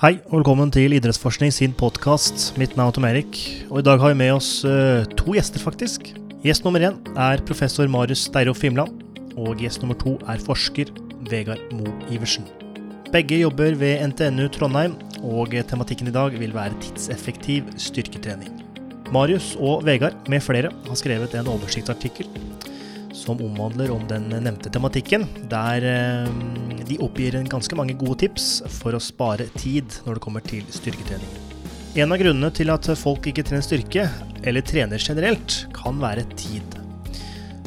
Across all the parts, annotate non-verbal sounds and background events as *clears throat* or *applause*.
Hei og velkommen til Idrettsforskning sin podkast. Mitt navn er Tom Erik, og i dag har vi med oss uh, to gjester, faktisk. Gjest nummer én er professor Marius Deiro Fimland, og gjest nummer to er forsker Vegard Mo Iversen. Begge jobber ved NTNU Trondheim, og tematikken i dag vil være tidseffektiv styrketrening. Marius og Vegard med flere har skrevet en oversiktsartikkel som omhandler om den nevnte tematikken, der eh, de oppgir ganske mange gode tips for å spare tid når det kommer til styrketrening. En av grunnene til at folk ikke trener styrke, eller trener generelt, kan være tid.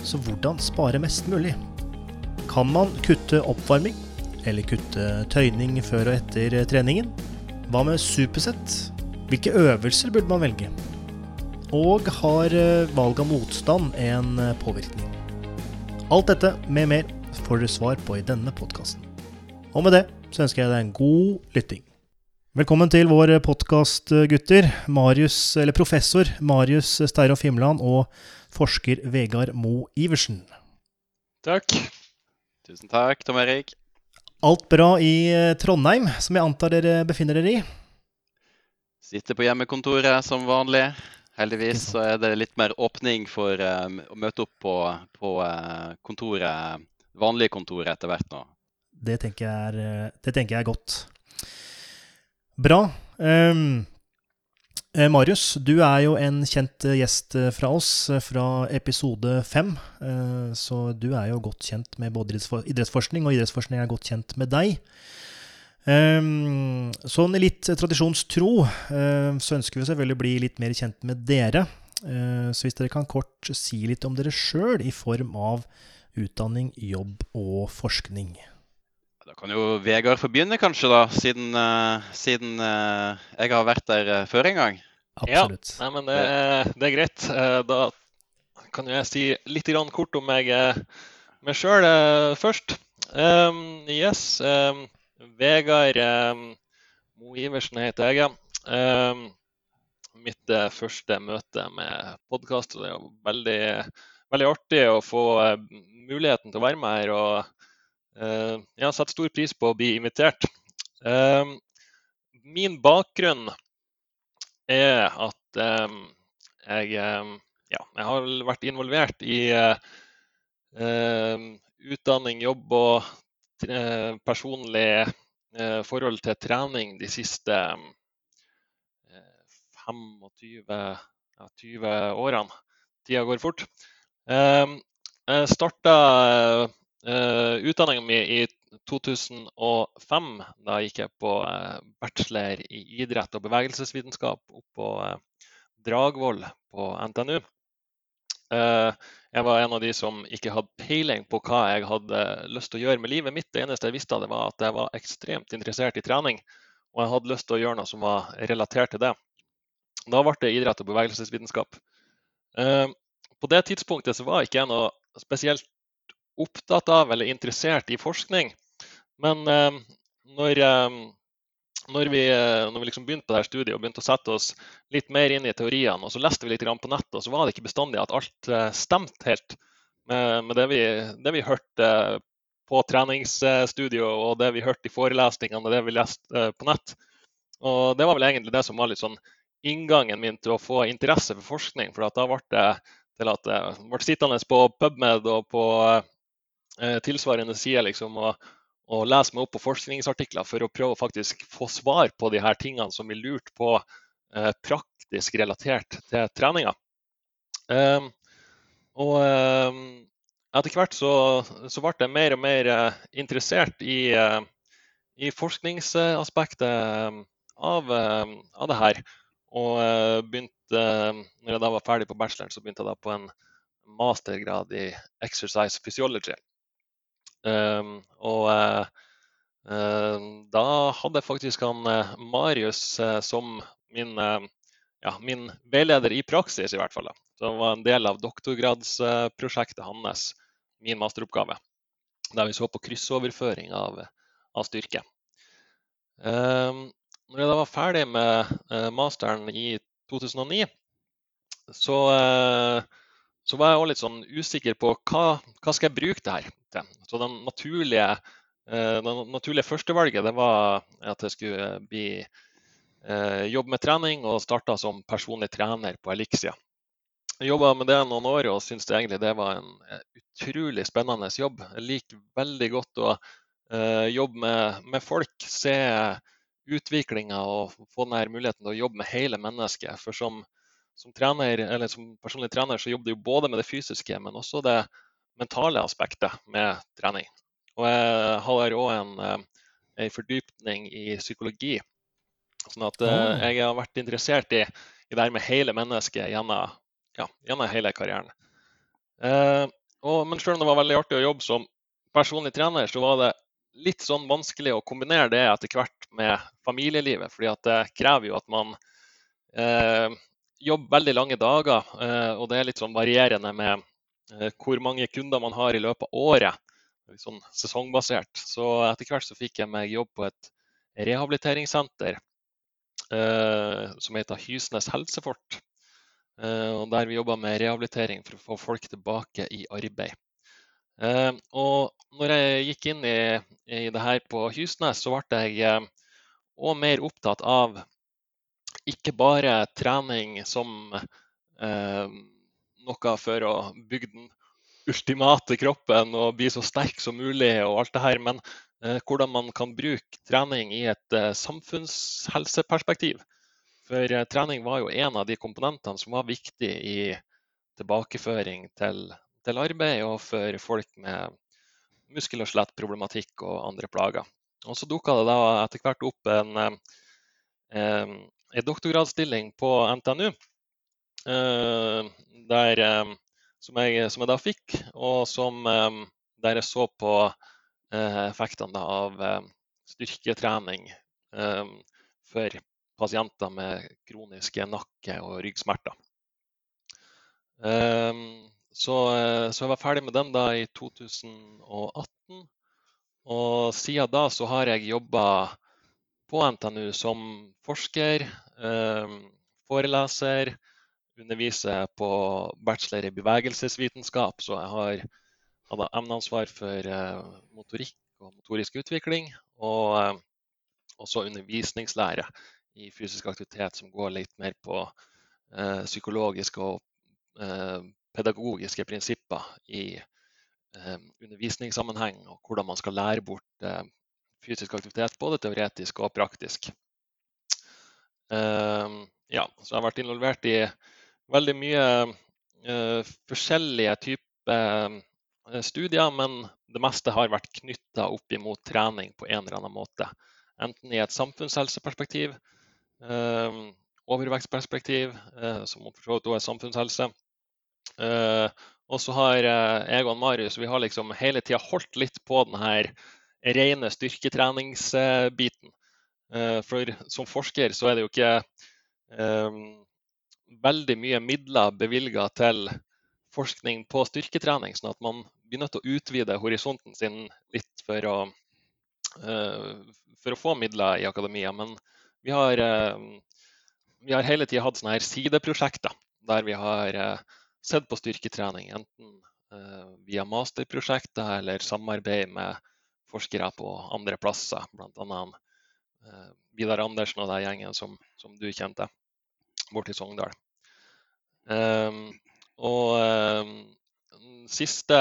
Så hvordan spare mest mulig? Kan man kutte oppvarming, eller kutte tøyning før og etter treningen? Hva med supersett? Hvilke øvelser burde man velge? Og har eh, valg av motstand en eh, påvirkning? Alt dette med mer får dere svar på i denne podkasten. Og med det så ønsker jeg deg en god lytting. Velkommen til vår podkast, gutter. Marius, eller professor Marius Steirhoff Himmeland og forsker Vegard Mo Iversen. Takk. Tusen takk, Tom Erik. Alt bra i eh, Trondheim, som jeg antar dere befinner dere i? Sitter på hjemmekontoret som vanlig. Heldigvis så er det litt mer åpning for um, å møte opp på, på uh, kontoret, vanlige kontoret etter hvert nå. Det tenker jeg er, eh, det tenker jeg er godt. Bra. Um, Marius, du er jo en kjent gjest fra oss fra episode fem. Så du er jo godt kjent med både idrettsforskning, og idrettsforskning er godt kjent med deg. Um, sånn litt tradisjonstro uh, så ønsker vi selvfølgelig å bli litt mer kjent med dere. Uh, så hvis dere kan kort si litt om dere sjøl i form av utdanning, jobb og forskning. Da kan jo Vegard få begynne, kanskje, da, siden, uh, siden jeg har vært der før en gang. Absolutt. Ja, nei, men det, det, er greit. da kan jeg si litt kort om meg, meg sjøl først. Um, yes. Um, Vegard um, Mo Iversen heter jeg. Um, mitt uh, første møte med podkast. Det er veldig, veldig artig å få muligheten til å være med her. og Jeg har satt stor pris på å bli invitert. Min bakgrunn er at jeg, ja, jeg har vært involvert i utdanning, jobb og Eh, personlig eh, forhold til trening de siste 25 eh, ja, 20 årene. Tida går fort. Jeg starta utdanninga mi i 2005. Da gikk jeg på bachelor i idrett og bevegelsesvitenskap oppå på Dragvoll på NTNU. Jeg var en av de som ikke hadde peiling på hva jeg hadde lyst til å gjøre med livet mitt. Det eneste jeg visste, det var at jeg var ekstremt interessert i trening, og jeg hadde lyst til å gjøre noe som var relatert til det. Da ble det idrett og bevegelsesvitenskap. Eh, på det tidspunktet så var ikke jeg noe spesielt opptatt av eller interessert i forskning. Men eh, når når vi, eh, når vi liksom begynte dette studiet og begynte å sette oss litt mer inn i teoriene, og så leste vi litt på nettet, så var det ikke bestandig at alt eh, stemte helt med, med det, vi, det, vi, hørte på treningsstudio og det vi hørte i forelesningene og det vi leste på nett. Og Det var vel egentlig det som var litt sånn inngangen min til å få interesse for forskning. For da ble det til at jeg ble sittende på PubMed og på eh, tilsvarende sider liksom, og, og lese meg opp på forskningsartikler for å prøve å faktisk få svar på de her tingene som vi lurte på eh, praktisk relatert til treninga. Eh, og eh, etter hvert så, så, ble jeg mer og mer uh, interessert i, uh, i forskningsaspektet av, uh, av, det her. Og begynte, når jeg da var ferdig på bacheloren, så begynte jeg da på en mastergrad i exercise physiology. Um, og uh, da hadde faktisk han uh, Marius som min, ja, min, veileder i praksis, i hvert fall. Så det var en del av doktorgradsprosjektet hans, min masteroppgave. Der vi så på kryssoverføring av, av styrke. Um, når jeg da var ferdig med masteren i 2009, så så var jeg også litt sånn usikker på hva, hva skal jeg bruke det her til. Så den naturlige det naturlige førstevalget det var at jeg skulle bli, jobbe med trening og starta som personlig trener på Elixia. Jeg jobba med det noen år og syntes egentlig det var en utrolig spennende jobb. Jeg liker veldig godt å jobbe med, med, folk, se utviklinga og få denne muligheten til å jobbe med hele mennesket. For som, som, trener, som personlig trener så jobber du både med det fysiske, men også det mentale aspektet med trening. Og jeg har òg en, eh, en fordypning i psykologi. Sånn at uh, jeg har vært interessert i, i det med hele mennesket gjennom ja, gjennom hele karrieren. Eh, og, men selv om det var veldig artig å jobbe som personlig trener, så var det litt sånn vanskelig å kombinere det etter hvert med familielivet. fordi det krever jo at man eh, jobber veldig lange dager, eh, og det er litt sånn varierende med eh, hvor mange kunder man har i løpet av året. Sånn sesongbasert. Så etter hvert så fikk jeg meg jobb på et rehabiliteringssenter eh, som heter Hysnes helsefort. Og der vi jobba med rehabilitering for å få folk tilbake i arbeid. Og når jeg gikk inn i, i det her på Hysnes, så ble jeg òg mer opptatt av ikke bare trening som eh, noe for å bygge den ultimate kroppen og bli så sterk som mulig og alt det her, men eh, hvordan man kan bruke trening i et eh, samfunnshelseperspektiv. For eh, trening var jo en av de komponentene som var viktig i tilbakeføring til, til arbeid, og for folk med muskel- og skjelettproblematikk og andre plager. Og så dukka det da etter hvert opp en, en, eh, en doktorgradsstilling på NTNU, eh, der, som, jeg, som, jeg, da fikk, og som, der jeg så på effektene av styrketrening for pasienter med kroniske nakke- og ryggsmerter. Så, eh, så, jeg var ferdig med den da i 2018. Og siden da så har jeg jobba på NTNU som forsker, ehm, foreleser, underviser på bachelor i bevegelsesvitenskap. Så jeg har hadde emneansvar for eh, motorikk og motorisk utvikling. Og eh, også undervisningslære i fysisk aktivitet som går litt mer på eh, psykologiske og eh, pedagogiske prinsipper i eh, undervisningssammenheng, og hvordan man skal lære bort eh, fysisk aktivitet, både teoretisk og praktisk. Eh, ja, så jeg har vært involvert i veldig mye eh, forskjellige typer studier, men det meste har vært knytta opp imot trening på en eller annen måte. Enten i et samfunnshelseperspektiv, Ehm, overvekstperspektiv, eh, som for så vidt er samfunnshelse. Eh, og så har eh, jeg og Marius vi har liksom hele tida holdt litt på den her rene styrketreningsbiten. For som forsker så er det jo ikke um, veldig mye midler bevilga til forskning på styrketrening, sånn at man blir nødt til å utvide horisonten sin litt for å, for å få midler i akademia. Men vi har, uh, vi har hele tida hatt sånne her sideprosjekter der vi har uh, sett på styrketrening. Enten eh, via masterprosjekter eller samarbeid med forskere på andre plasser. Bl.a. Vidar Andersen og den gjengen som, som du kjente borti Sogndal. Um, og um, siste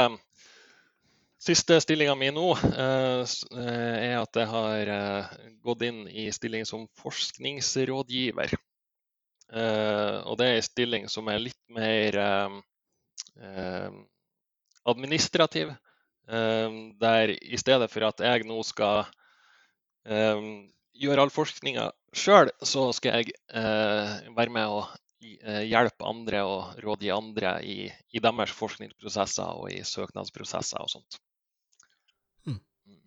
Siste stillinga mi nå eh, eh, er at jeg har eh, gått inn i stilling som forskningsrådgiver. Og det er en stilling som er litt mer administrativ. Der i stedet for at jeg nå skal gjøre all forskninga sjøl, så skal jeg være med å hjelpe andre og rådgi andre i, i deres forskningsprosesser og i søknadsprosesser og sånt.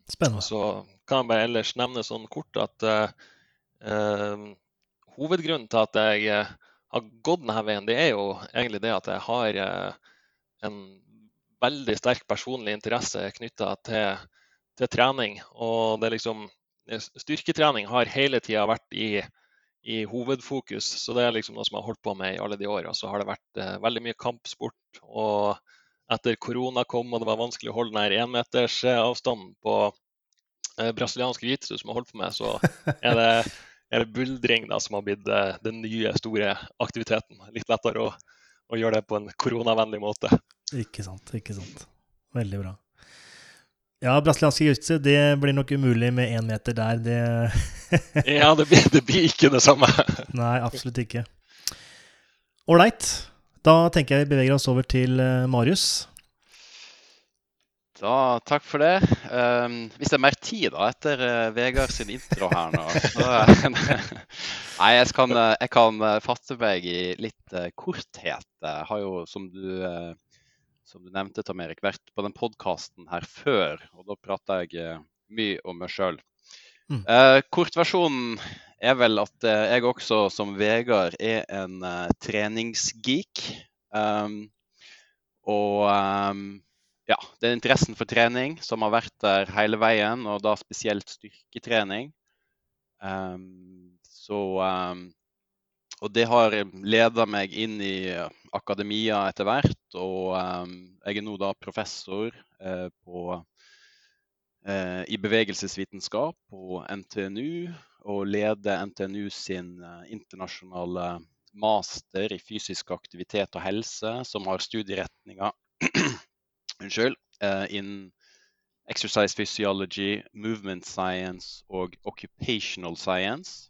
Spennende. Så kan jeg bare ellers nevne sånn kort at uh, uh, hovedgrunnen til at jeg uh, har gått denne veien, det er jo egentlig det at jeg har en veldig sterk personlig interesse knytta til, til, trening. Og det er liksom Styrketrening har hele tida vært i, i, hovedfokus, så det er liksom noe som jeg har holdt på med i alle de åra. Så har det vært veldig mye kampsport. og etter korona kom og det var vanskelig å holde den énmetersavstanden på, eh, brasiliansk jiu-jitsu som har holdt på med, så er det, er det buldring da, som har blitt eh, den nye, store aktiviteten. Litt lettere å, å gjøre det på en koronavennlig måte. Ikke sant, ikke sant. Veldig bra. Ja, brasilianske jiu-jitsu, det blir nok umulig med én meter der. Det *laughs* Ja, det blir, det blir ikke det samme. Nei, absolutt ikke. Ålreit. Da tenker jeg vi beveger oss over til eh, Marius. Da, takk for det. Um, hvis det er mer tid da, etter uh, Vegard sin intro her nå så, *laughs* Nei, jeg kan, uh, jeg kan uh, fatte meg i litt korthet. Jeg har jo, som du, som du nevnte, Tom Erik, vært på den podkasten her før. Og da prata jeg mye om meg sjøl. Mm. kortversjonen er vel at jeg også, som Vegard, er en treningsgeek. Um, og um, ja, det er interessen for trening som har vært der hele veien, og da spesielt styrketrening. Um, så um, Og det har leda meg inn i akademia etter hvert. Og um, jeg er nå da professor uh, på, uh, i bevegelsesvitenskap på NTNU. Og leder NTNU sin uh, internasjonale master i fysisk aktivitet og helse, som har studieretninger unnskyld, uh, innen exercise physiology, movement science og occupational science.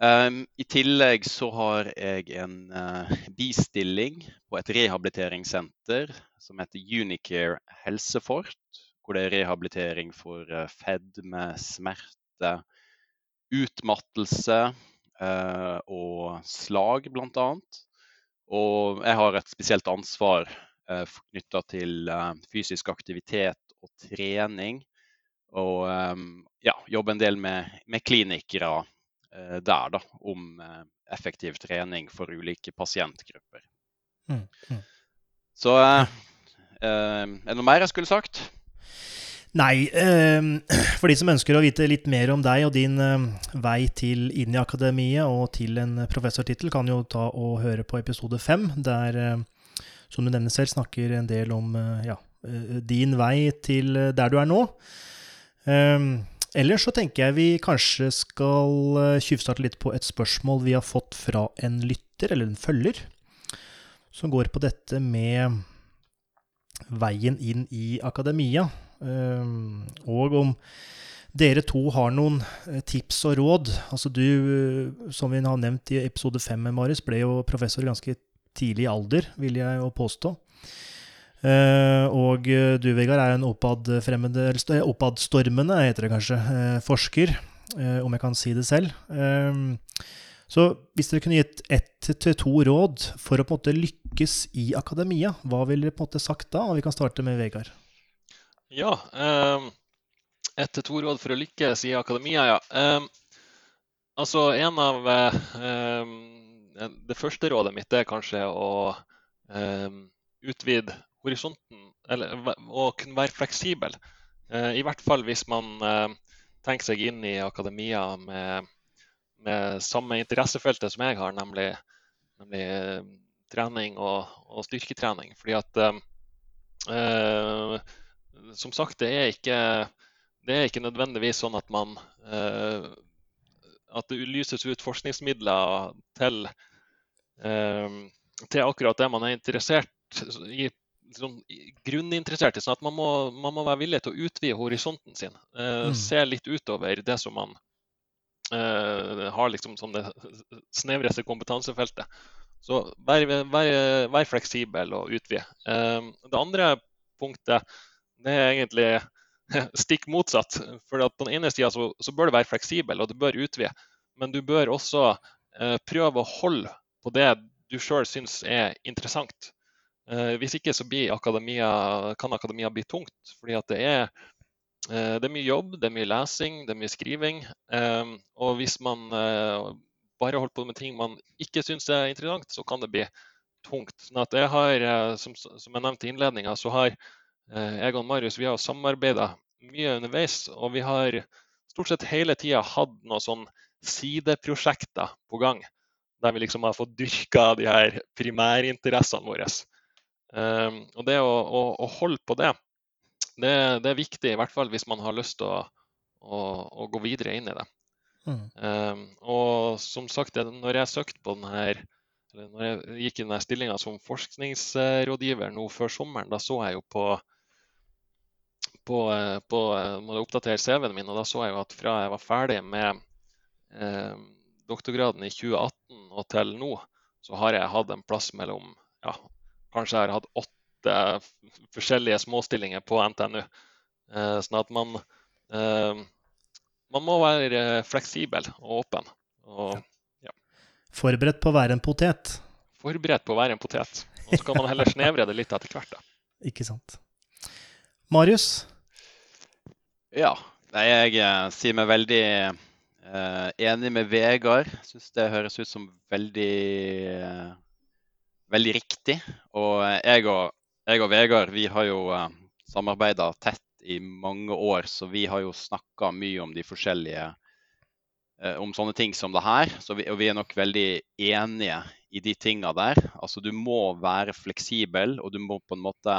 Um, I tillegg så har jeg en uh, bistilling på et rehabiliteringssenter som heter Unicare Helsefort. Hvor det er rehabilitering for uh, fedme, smerte, utmattelse uh, og slag, bl.a. Og jeg har et spesielt ansvar Eh, knytta til eh, fysisk aktivitet og trening. Og eh, ja, jobbe en del med, med klinikere der da, om effektiv trening for ulike pasientgrupper. Mm, mm. Så er det noe mer jeg skulle sagt? Nei. *clears throat* for de som ønsker å vite litt mer om deg og din vei til inn i akademiet og til en professortittel, kan jo ta og høre på episode fem, der som du nevner selv, snakker en del om eh, ja, eh, din vei til eh, der du er nå. Um, ellers så tenker jeg vi kanskje skal tjuvstarte litt på et spørsmål vi har fått fra en lytter, eller en følger, som går på dette med veien inn i akademia. Um, og om dere to har noen tips og råd. Altså du, som vi har nevnt i episode fem, Marius, ble jo professor ganske tidlig alder, vil jeg jo påstå. Uh, og du, Vegard, er en oppadstormende, heter det kanskje, uh, forsker, uh, om jeg kan si det selv. så hvis dere kunne gitt ett til to råd for å på en måte lykkes i akademia, hva ville dere på en måte sagt da? Og vi kan starte med Vegard. Ja, ett til to råd for å lykkes i akademia, ja. Altså, en av det første rådet mitt er kanskje å eh, utvide horisonten, eller og kunne være fleksibel. Eh, I hvert fall hvis man eh, tenker seg inn i akademia med, med samme interessefeltet som jeg har, nemlig, nemlig eh, trening og, og, styrketrening. Fordi at eh, Som sagt, det er, ikke, det er ikke nødvendigvis sånn at man eh, at det lyses ut forskningsmidler til, eh, til akkurat det man er interessert i, sånn, grunninteressert i. sånn at man må, man må, være villig til å utvide horisonten sin. Eh, mm. Se litt utover det som man eh, har liksom som det snevreste kompetansefeltet. Så vær, vær, vær fleksibel og utvide. Eh, det andre punktet det er egentlig *laughs* stikk motsatt. For På den ene sida så, så, bør du være fleksibel og du bør utvide. Men du bør også eh, prøve å holde på det du sjøl syns er interessant. Eh, hvis ikke så akademia, kan akademia bli tungt. fordi det er, eh, det er, mye jobb, det er mye lesing, det er mye skriving. Eh, og hvis man bare holder på med ting man ikke syns er interessant, så kan det bli tungt. Sånn at jeg har, som, som jeg nevnte i innledninga, så har jeg og Marius vi har samarbeida mye underveis. Og vi har stort sett hele tida hatt noen sånn sideprosjekter på gang. Der vi liksom har fått dyrka de her primærinteressene våre. Um, og det å, å, å, holde på det, det, det, er viktig, i hvert fall hvis man har lyst til å, å, gå videre inn i det. Mm. Um, og som sagt, når jeg søkte på denne, eller når jeg gikk i denne stillinga som forskningsrådgiver nå før sommeren, da så jeg jo på på, på må oppdatere CV-en min, og da så jeg jo at fra jeg var ferdig med eh, doktorgraden i 2018 og til nå, så har jeg hatt en plass mellom ja, Kanskje jeg har hatt åtte forskjellige småstillinger på NTNU. Eh, sånn at man eh, man må være fleksibel og åpen. Og, ja. Forberedt på å være en potet? Forberedt på å være en potet. Og så kan man heller snevre det litt etter hvert. da. *laughs* Ikke sant. Marius? Ja. Jeg eh, sier meg veldig eh, enig med Vegard. Syns det høres ut som veldig, eh, veldig riktig. Og jeg og, jeg og Vegard vi har jo eh, samarbeida tett i mange år, så vi har jo snakka mye om de forskjellige eh, Om sånne ting som det her. Vi, og vi er nok veldig enige i de tinga der. Altså du må være fleksibel, og du må på en måte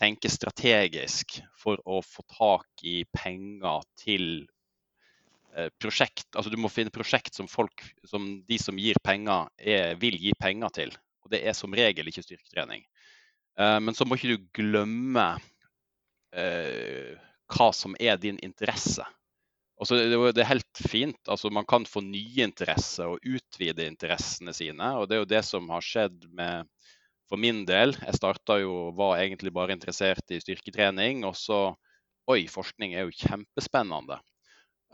tenke strategisk for å få tak i penger til eh, prosjekt. Altså du må finne prosjekt som folk, som de som gir penger, er, vil gi penger til. Og det er som regel ikke styrketrening. Eh, men så må ikke du glemme eh, hva som er din interesse. Altså, det er helt fint. Altså, man kan få nye interesser og utvide interessene sine. og Det er jo det som har skjedd med for min del. Jeg starta jo, var egentlig bare interessert i styrketrening. Og så Oi, forskning er jo kjempespennende.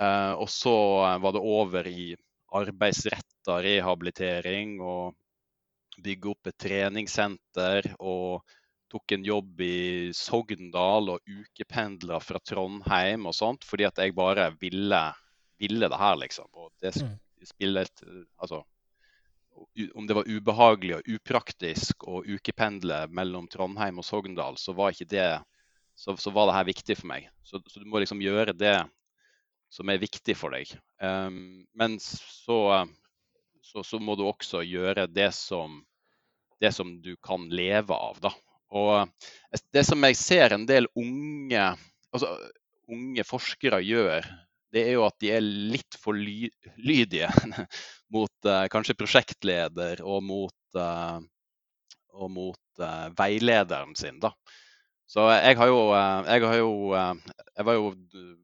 Uh, og så var det over i arbeidsretta rehabilitering og bygge opp et treningssenter. og tok en jobb i Sogndal og ukependla fra Trondheim og sånt, fordi at jeg bare ville, ville det her, liksom. Og det mm. spillet Altså om det var ubehagelig og upraktisk å ukependle mellom Trondheim og Sogndal, så var ikke det så, så var det her viktig for meg. Så, så, du må liksom gjøre det som er viktig for deg. Um, men så, så, så, må du også gjøre det som, det som du kan leve av, da. Og eh, det som jeg ser en del unge, altså, unge forskere gjør, det er jo at de er litt for ly lydige *laughs* mot uh, kanskje prosjektleder og mot, uh, og mot uh, veilederen sin. da. Så jeg har jo, jeg, har jo, jeg var jo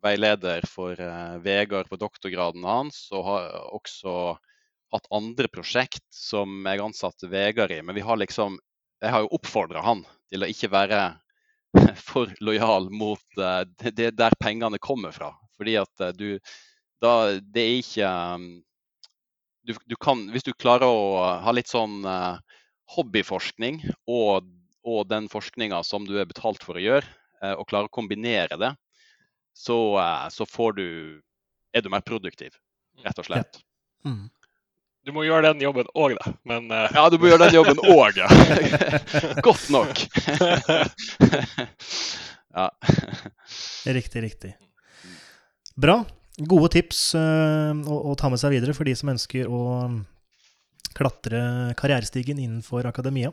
veileder for Vegard på doktorgraden hans, og har også hatt andre prosjekt som jeg ansatte Vegard i. Men vi har liksom Jeg har jo oppfordra han til å ikke være *laughs* for lojal mot det der pengene kommer fra. Fordi at du da, Det er ikke du, du, kan, Hvis du klarer å ha litt sånn hobbyforskning og, og den forskninga som du er betalt for å gjøre, og klarer å kombinere det, så, så får du er du mer produktiv, rett og slett. Ja. Mm. Du må gjøre den jobben òg, da. Men uh... Ja, du må gjøre den jobben òg, ja. *laughs* Godt nok. *laughs* ja. Riktig, riktig. Bra. Gode tips uh, å, å, ta med seg videre for de som ønsker å klatre karrierestigen innenfor akademia.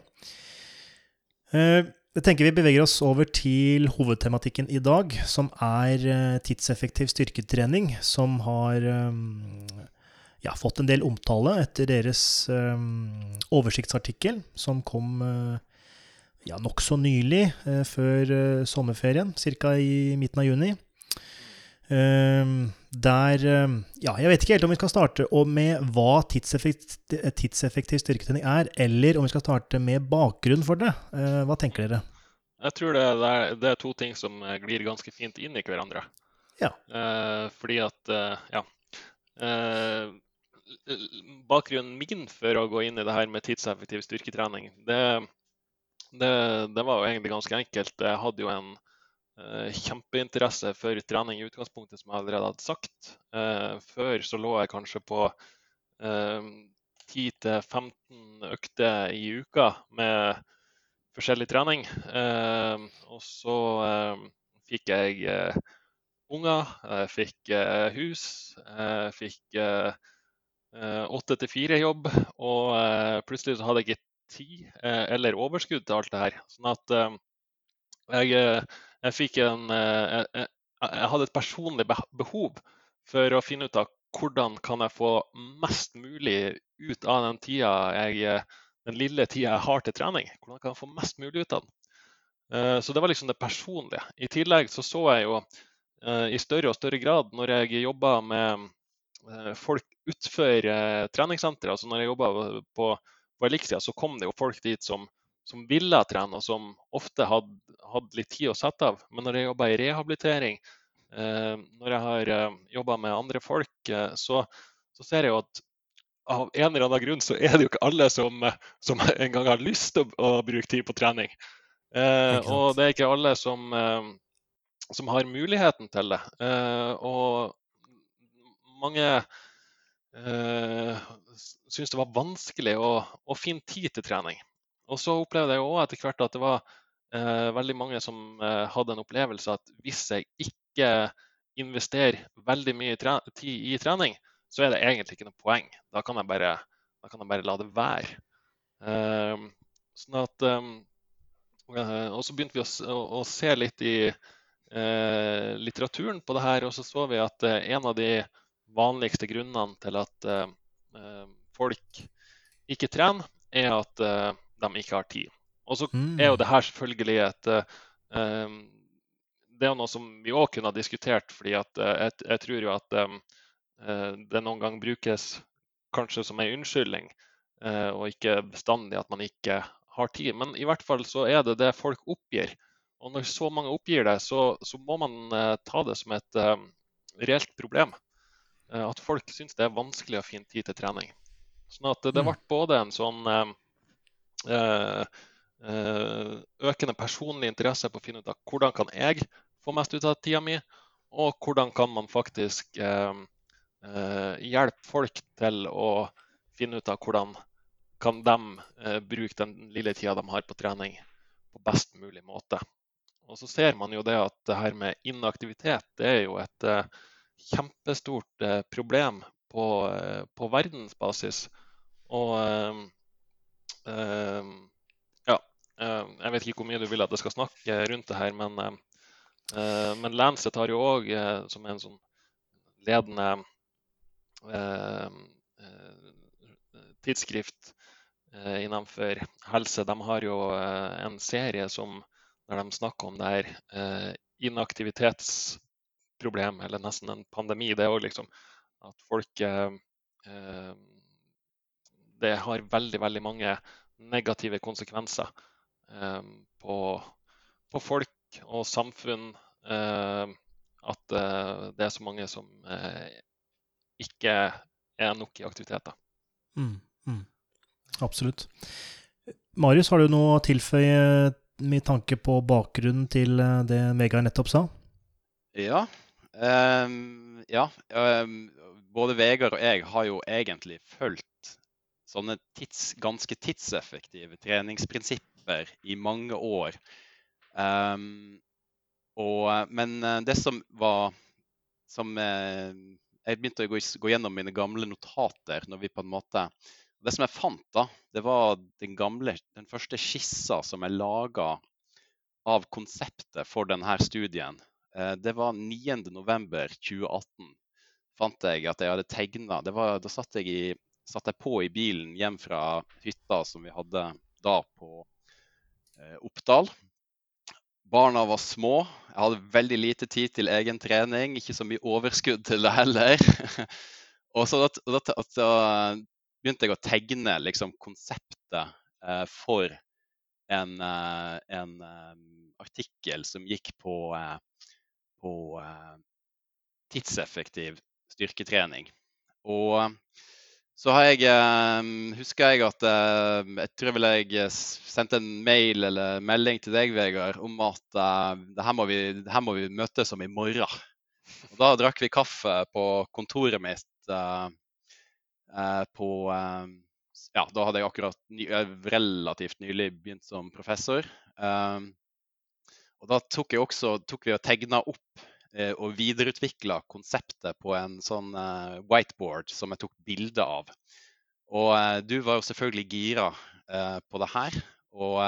Uh, jeg tenker Vi beveger oss over til hovedtematikken i dag, som er tidseffektiv styrketrening, som har ja, fått en del omtale etter deres oversiktsartikkel, som kom ja, nokså nylig, før sommerferien, ca. i midten av juni. Uh, der Ja, jeg vet ikke helt om vi skal starte med hva tidseffektiv, tidseffektiv styrketrening er, eller om vi skal starte med bakgrunn for det. hva tenker dere? Jeg tror det er, det er, to ting som glir ganske fint inn i hverandre. Ja. fordi at Ja bakgrunnen min for å gå inn i det her med tidseffektiv styrketrening, det, det, det var jo egentlig ganske enkelt. Jeg hadde jo en kjempeinteresse for trening i utgangspunktet, som jeg allerede hadde sagt. Uh, før så lå jeg kanskje på uh, eh, 10-15 økter i uka med forskjellig trening. og så fikk jeg unger, jeg fikk hus, jeg fikk Eh, åtte til fire-jobb, og eh, plutselig så hadde jeg ikke tid eh, eller overskudd til alt det her. Sånn at jeg, jeg fikk en jeg, jeg hadde et personlig behov for å finne ut av hvordan kan jeg få mest mulig ut av den, jeg, den lille tida jeg har til trening. Hvordan kan jeg få mest mulig ut av den? Eh, så det var liksom det personlige. I tillegg så så jeg jo eh, i større og større grad når jeg jobba med eh, folk utenfor treningssenteret, altså når jeg jobba på, på Elixia, så kom det jo folk dit som, som ville trene, og som ofte hadde, hadde litt tid å sette av. Men når jeg jobba i rehabilitering, når jeg har jobba med andre folk, så, så, ser jeg jo at av en eller annen grunn så er det jo ikke alle som, som *laughs* engang har lyst til å, å bruke tid på trening. Eh, og det er ikke alle som, eh, som har muligheten til det. Eh, og mange eh, syns det var vanskelig å, å, finne tid til trening. Og så opplevde jeg òg etter hvert at det var eh, veldig mange som eh, hadde en opplevelse at hvis jeg ikke investerer veldig mye tid i trening, så er det egentlig ikke noe poeng. Da kan jeg bare, kan jeg bare la det være. Eh, sånn at um, Eh, og så begynte vi å, å se litt i eh, litteraturen på det her, og så så vi at eh, en av de vanligste grunnene til at folk ikke trener, er at de ikke har tid. Og så mm. er jo det her selvfølgelig et Det er noe som vi òg kunne ha diskutert, fordi at jeg, jeg tror jo at det noen gang brukes kanskje som en unnskyldning, og ikke bestandig at man ikke har tid. Men i hvert fall så er det det folk oppgir. Og når så mange oppgir det, så, så må man uh, ta det som et eh, reelt problem. Uh, at folk syns det er vanskelig å finne tid til trening. Sånn at det, det mm. ble både en sånn eh, eh, eh, økende personlig interesse på å finne ut av hvordan kan jeg få mest ut av tida mi, og hvordan kan man faktisk hjelpe folk til å finne ut av hvordan kan de eh, bruke den lille tida de har på trening på best mulig måte. Og så ser man jo det at det her med inaktivitet det er jo et eh, kjempestort eh, problem på, eh, på, verdensbasis. Og eh, eh, ja, jeg vet ikke hvor mye du vil at jeg skal snakke rundt det her, men, men Lancet har jo òg, som er en sånn ledende tidsskrift Eh, innenfor helse. De har jo eh, en serie som, der de snakker om det her eh, inaktivitetsproblem, eller nesten en pandemi. Det er òg liksom at folk Det har veldig, veldig mange negative konsekvenser på, på folk og samfunn. At det er så mange som ikke er nok i aktiviteter. Mm, mm. Absolutt. Marius, har du noe å tilføye med tanke på bakgrunnen til eh, det Vegard nettopp sa? Ja. Um, ja. Um, både Vegard og jeg har jo egentlig fulgt sånne tids, ganske tidseffektive treningsprinsipper i mange år. Um, og, men eh, det som var som eh, Jeg begynte å gå, gå gjennom mine gamle notater når vi på en måte det som jeg fant, da, det var den gamle, den første skissa som jeg laga av konseptet for denne studien. Eh, det var 9.11.2018 fant jeg at jeg hadde tegna. Da satt jeg, i, satt jeg, på i bilen hjem fra hytta som vi hadde da på eh, Oppdal. Barna var små. Jeg hadde veldig lite tid til egen trening. Ikke så mye overskudd til det heller. *laughs* og så da, da, da, begynte jeg å tegne liksom, konseptet eh, for en, eh, en um, artikkel som gikk på, eh, på eh, tidseffektiv styrketrening. Og så har jeg, husker jeg at jeg tror vel jeg sendte en mail eller melding til deg, Vegard, om at her, må vi, her må vi møtes om i morgen. Og da drakk vi kaffe på kontoret mitt Eh, på eh, Ja, da hadde jeg akkurat eh, relativt nylig begynt som professor. og da tok, også, tok vi og tegna opp og videreutvikla konseptet på en sånn whiteboard som jeg tok bilde av. Og du var jo selvfølgelig gira på det her. Og,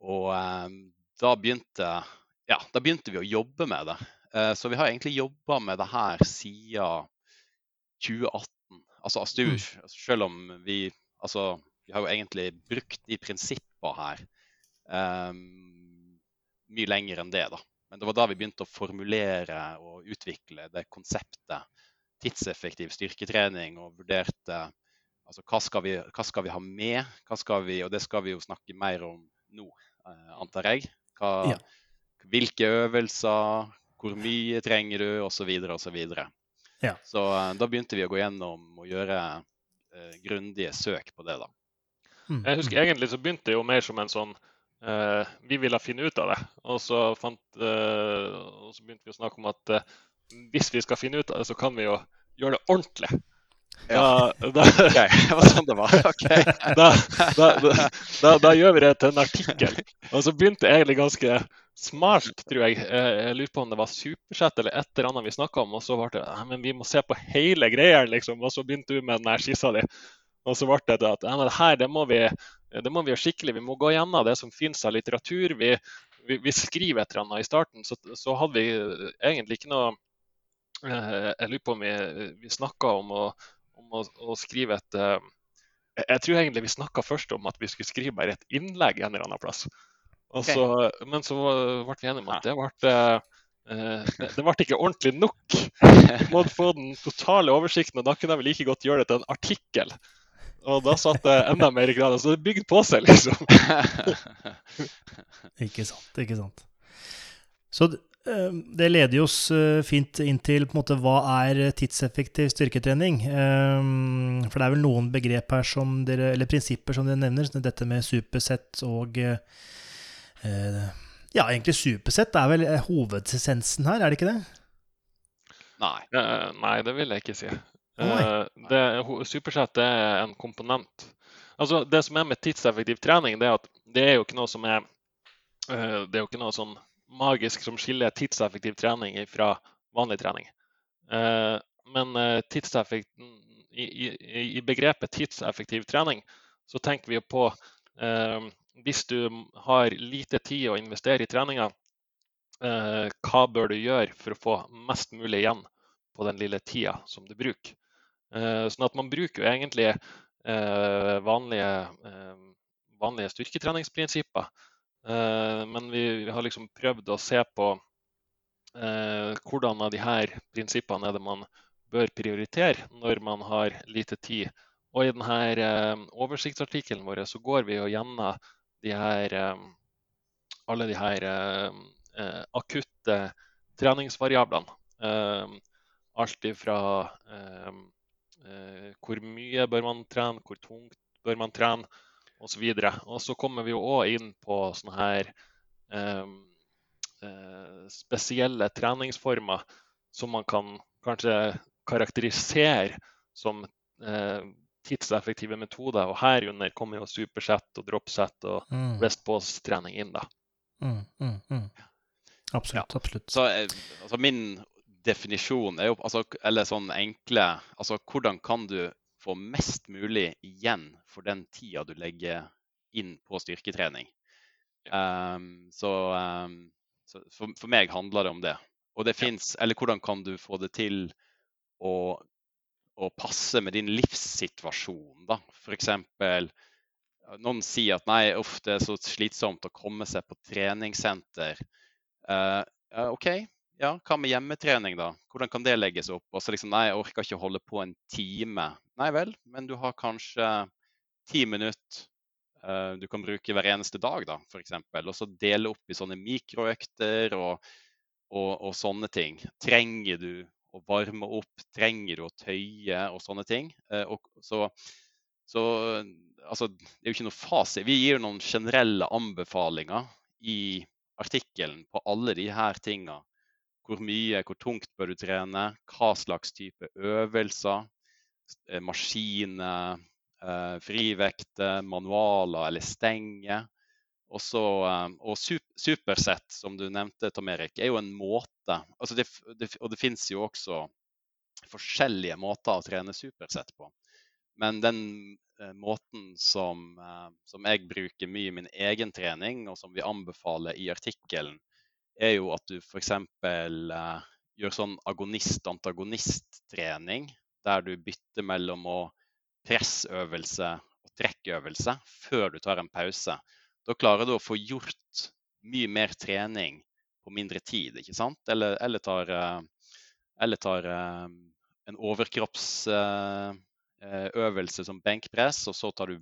og da begynte ja, da begynte vi å jobbe med det. Eh, så vi har egentlig jobba med det her siden 2018. Altså, Astur, Mm. selv om vi Altså, vi har jo egentlig brukt de prinsippene her um, mye lenger enn det, da. Men det var da vi begynte å formulere og utvikle det konseptet tidseffektiv styrketrening og vurderte altså, hva, skal vi, hva skal vi ha med, hva skal vi, og det skal vi jo snakke mer om nå, eh, antar jeg. Hva, Ja. Hvilke øvelser, hvor mye trenger du, osv. osv. Ja. Så eh, da begynte vi å gå gjennom og gjøre eh, grundige søk på det, da. Mm. Jeg husker egentlig så begynte det jo mer som en sånn eh, Vi ville finne ut av det. Og så, fant, eh, og så begynte vi å snakke om at eh, hvis vi skal finne ut av det, så kan vi jo gjøre det ordentlig. Da, *laughs* da, OK, det var sånn det var. Okay. *laughs* da, da, da, gjør vi det til en artikkel. Og så begynte det egentlig ganske smart, tror jeg. Eh, Jeg lurer på om det var Supersett eller et eller annet vi snakka om. Og så ble det «Nei, men vi må se på hele greia, liksom. Og så begynte du med den skissa di. Og så ble det at «Nei, men det her, det må, vi, det må vi gjøre skikkelig. Vi må gå gjennom det som finnes av litteratur. Vi, vi, vi skriver et eller annet i starten. Så, så hadde vi egentlig ikke noe eh, Jeg lurer på om vi, vi snakka om om å, å skrive et jeg, tror egentlig vi snakka først om at vi skulle skrive bare et innlegg en eller annen plass. Så, Men så ble vi enige om at det ble, det, det ble ikke ordentlig nok. Vi måtte få den totale oversikten, og da kunne jeg vel like godt gjøre det til en artikkel. Og da satt det enda mer i grader. Så det bygde på seg, liksom. *laughs* Ikke sant, ikke sant. Så eh, det leder oss eh, fint inn til på en måte, hva er tidseffektiv styrketrening. Eh, For det er vel noen begrep her som dere, eller prinsipper som dere nevner. så Dette med supersett og Ja, egentlig supersett er vel hovedessensen her, er det ikke det? Nei. Nei, det vil jeg ikke si. Uh, supersett er en komponent. Altså, det som er med tidseffektiv trening, det er at det er jo ikke noe som er uh, Det er jo ikke noe sånn magisk som skiller tidseffektiv trening fra vanlig trening. Uh, men eh, tidseffekt, i, i, i begrepet tidseffektiv trening så tenker vi jo på eh, hvis du har lite tid å investere i treninga, eh, hva bør du gjøre for å få mest mulig igjen på den lille tida som du bruker? Eh, sånn at man bruker jo egentlig eh, vanlige, eh, vanlige styrketreningsprinsipper. Men vi, har liksom prøvd å se på hvordan av de her prinsippene er det man bør prioritere når man har lite tid. Og i denne oversiktsartikkelen vår så går vi jo gjennom de her, alle de her akutte treningsvariablene. Alt ifra hvor mye bør man trene, hvor tungt bør man trene, osv. Og så kommer vi jo òg inn på sånne her eh, eh, spesielle treningsformer som man kan kanskje karakterisere som eh, tidseffektive metoder. Og herunder kommer jo supersett og dropset og Mm, rest pause-trening inn. da. mm, mm, mm. Absolutt. absolutt. Så eh, altså min definisjon er jo altså, Eller sånn enkle Altså hvordan kan du få mest mulig igjen for den tida du legger inn på styrketrening? Um, så, um, så for, for meg handler det om det. Og det fins Eller hvordan kan du få det til å, å passe med din livssituasjon, da? F.eks. Noen sier at nei, uff, det er så slitsomt å komme seg på treningssenter. Uh, OK, ja, hva med hjemmetrening, da? Hvordan kan det legges opp? Og så liksom, nei, jeg orker ikke å holde på en time. Nei vel, men du har kanskje ti minutter uh, du kan bruke hver eneste dag, da, f.eks. Og så dele opp i sånne mikroøkter og, og, og sånne ting. Trenger du å varme opp? Trenger du å tøye og sånne ting? Uh, og så så altså, det er jo ikke noe fasit. Vi gir noen generelle anbefalinger i artikkelen på alle de her tinga. Hvor mye, hvor tungt bør du trene, hva slags type øvelser, eh, maskiner, eh, frivekter, manualer eller stenger. Og, så, eh, og supersett, som du nevnte, Tom Erik, er jo en måte altså det, det, Og det finnes jo også forskjellige måter å trene supersett på. Men den måten som, som, jeg bruker mye i min egen trening, og som vi anbefaler i artikkelen, er jo at du f.eks. Eh, gjør sånn agonist-antagonist-trening, der du bytter mellom å pressøvelse og trekkøvelse før du tar en pause. Da klarer du å få gjort mye mer trening på mindre tid, ikke sant? Eller, eller tar, uh, eller tar uh, en overkroppsøvelse som benkpress, og så tar du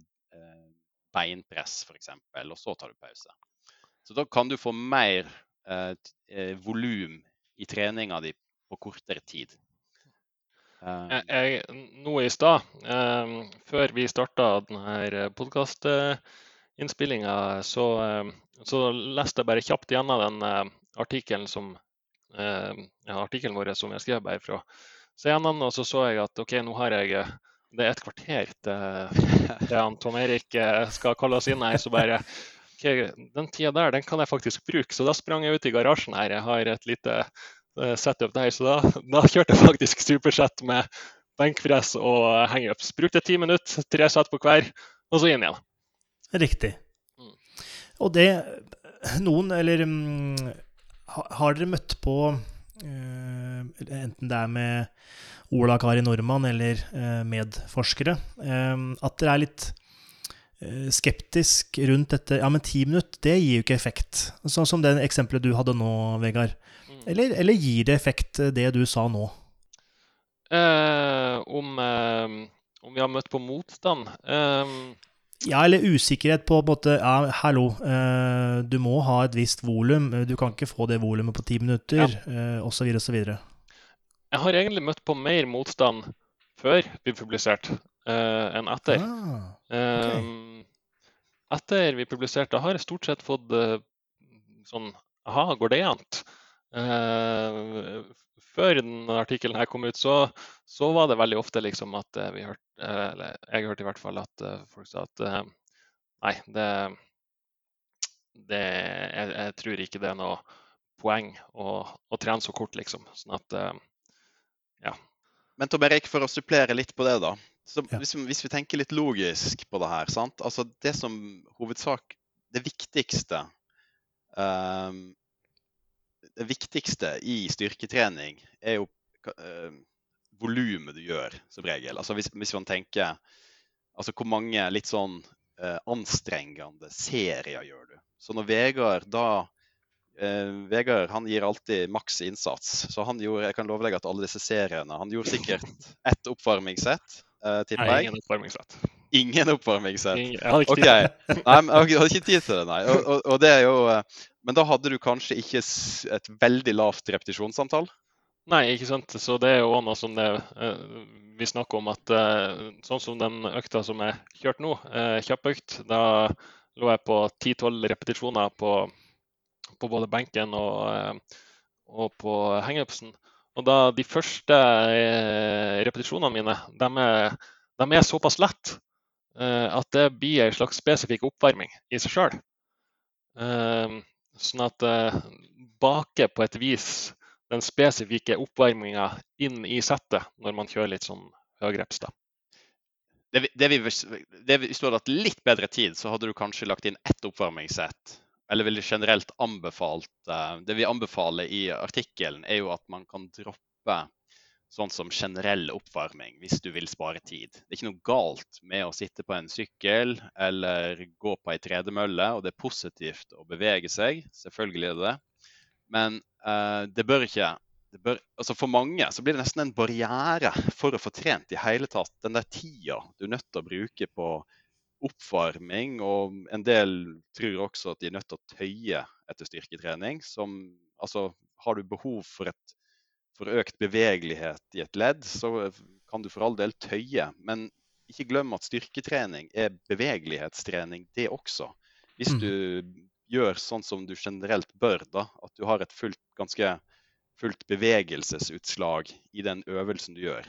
beinpress f.eks., og så tar du pause. Så da kan du få mer eh, volum i treninga di på kortere tid. Jeg, jeg, nå i stad, eh, før vi starta denne podkastinnspillinga, så, um, så, leste jeg bare kjapt gjennom den uh, artikkelen som uh, ja, artikkelen vår som jeg skrev bare fra CNN, og så så jeg at OK, nå har jeg det er et kvarter til, til Tom Erik skal kalle oss inn her. Så bare okay, Den tida der den kan jeg faktisk bruke. Så da sprang jeg ut i garasjen her. Jeg har et lite uh, setup der. Så da, da kjørte jeg faktisk supersett med benkpress og hangups. Brukte ti minutter, tre sett på hver, og så inn igjen. Riktig. Mm. Og det Noen, eller um, Har dere møtt på uh, enten det er med Ola Kari Nordmann eller uh, medforskere, uh, at dere er litt Eh, skeptisk rundt dette Ja, men ti minutter, det gir jo ikke effekt. Sånn som det eksempelet du hadde nå, Vegard. Mm. Eller, eller gir det effekt, eh, det du sa nå? Eh, om, eh, om, vi har møtt på motstand? Eh, ja, eller usikkerhet på en måte Ja, hallo, eh, du må ha et visst volum. Du kan ikke få det volumet på ti minutter, ja. osv., osv. Jeg har egentlig møtt på mer motstand før vi publiserte enn etter. Ah, okay etter vi publiserte, har jeg stort sett fått uh, sånn Aha, går det an? Uh, før denne artikkelen her kom ut, så, så, var det veldig ofte liksom at vi hørte Eller jeg hørte i hvert fall at folk sa at nei, det, det jeg, jeg, tror ikke det er noe poeng å, å trene så kort, liksom. Sånn at ja. Men Tom Erik, for å supplere litt på det, da. Så hvis, hvis, vi tenker litt logisk på det her sant? Altså Det som hovedsak Det viktigste um, Det viktigste i styrketrening er jo uh, volumet du gjør, som regel. Altså hvis, hvis, man tenker Altså hvor mange litt sånn uh, anstrengende serier gjør du? Så når Vegard da uh, Vegard han gir alltid maks innsats. Så han gjorde, jeg kan love deg at alle disse seriene Han gjorde sikkert ett oppvarmingssett uh, tipper jeg. Ingen oppvarmingssett. Ingen oppvarmingssett? Ingen, jeg hadde ikke okay. tid. nei, jeg hadde ikke tid til det, nei. Og, og, og det er jo, uh, men da hadde du kanskje ikke et veldig lavt repetisjonsantall? Nei, ikke sant. Så det er jo noe som det, uh, vi snakker om at sånn som den økta som jeg kjørte nå, kjappøkt, da lå jeg på 10-12 repetisjoner på, på, både benken og, og på hangupsen. Og da de første eh, repetisjonene mine, de er, de er såpass lett eh, at det blir en slags spesifikk oppvarming i seg sjøl. Eh, sånn at det baker på et vis den spesifikke oppvarminga inn i settet når man kjører litt sånn høyreps. Det, det, det, hvis du hadde hatt litt bedre tid, så hadde du kanskje lagt inn ett oppvarmingssett eller ville generelt anbefalt eh, Det vi anbefaler i artikkelen, er jo at man kan droppe sånn som generell oppvarming hvis du vil spare tid. Det er ikke noe galt med å sitte på en sykkel eller gå på ei tredemølle, og det er positivt å bevege seg. Selvfølgelig er det det. Men uh, det bør ikke det bør, altså For mange så blir det nesten en barriere for å få trent i hele tatt. Den der tida du er nødt til å bruke på oppvarming, og en del tror også at de er nødt til å tøye etter styrketrening. Som, altså, har du behov for, et, for økt bevegelighet i et ledd, så kan du for all del tøye. Men ikke glem at styrketrening er bevegelighetstrening, det også. Hvis mm. du gjør sånn som du generelt bør, da, at du har et fullt, ganske fullt bevegelsesutslag i den øvelsen du gjør.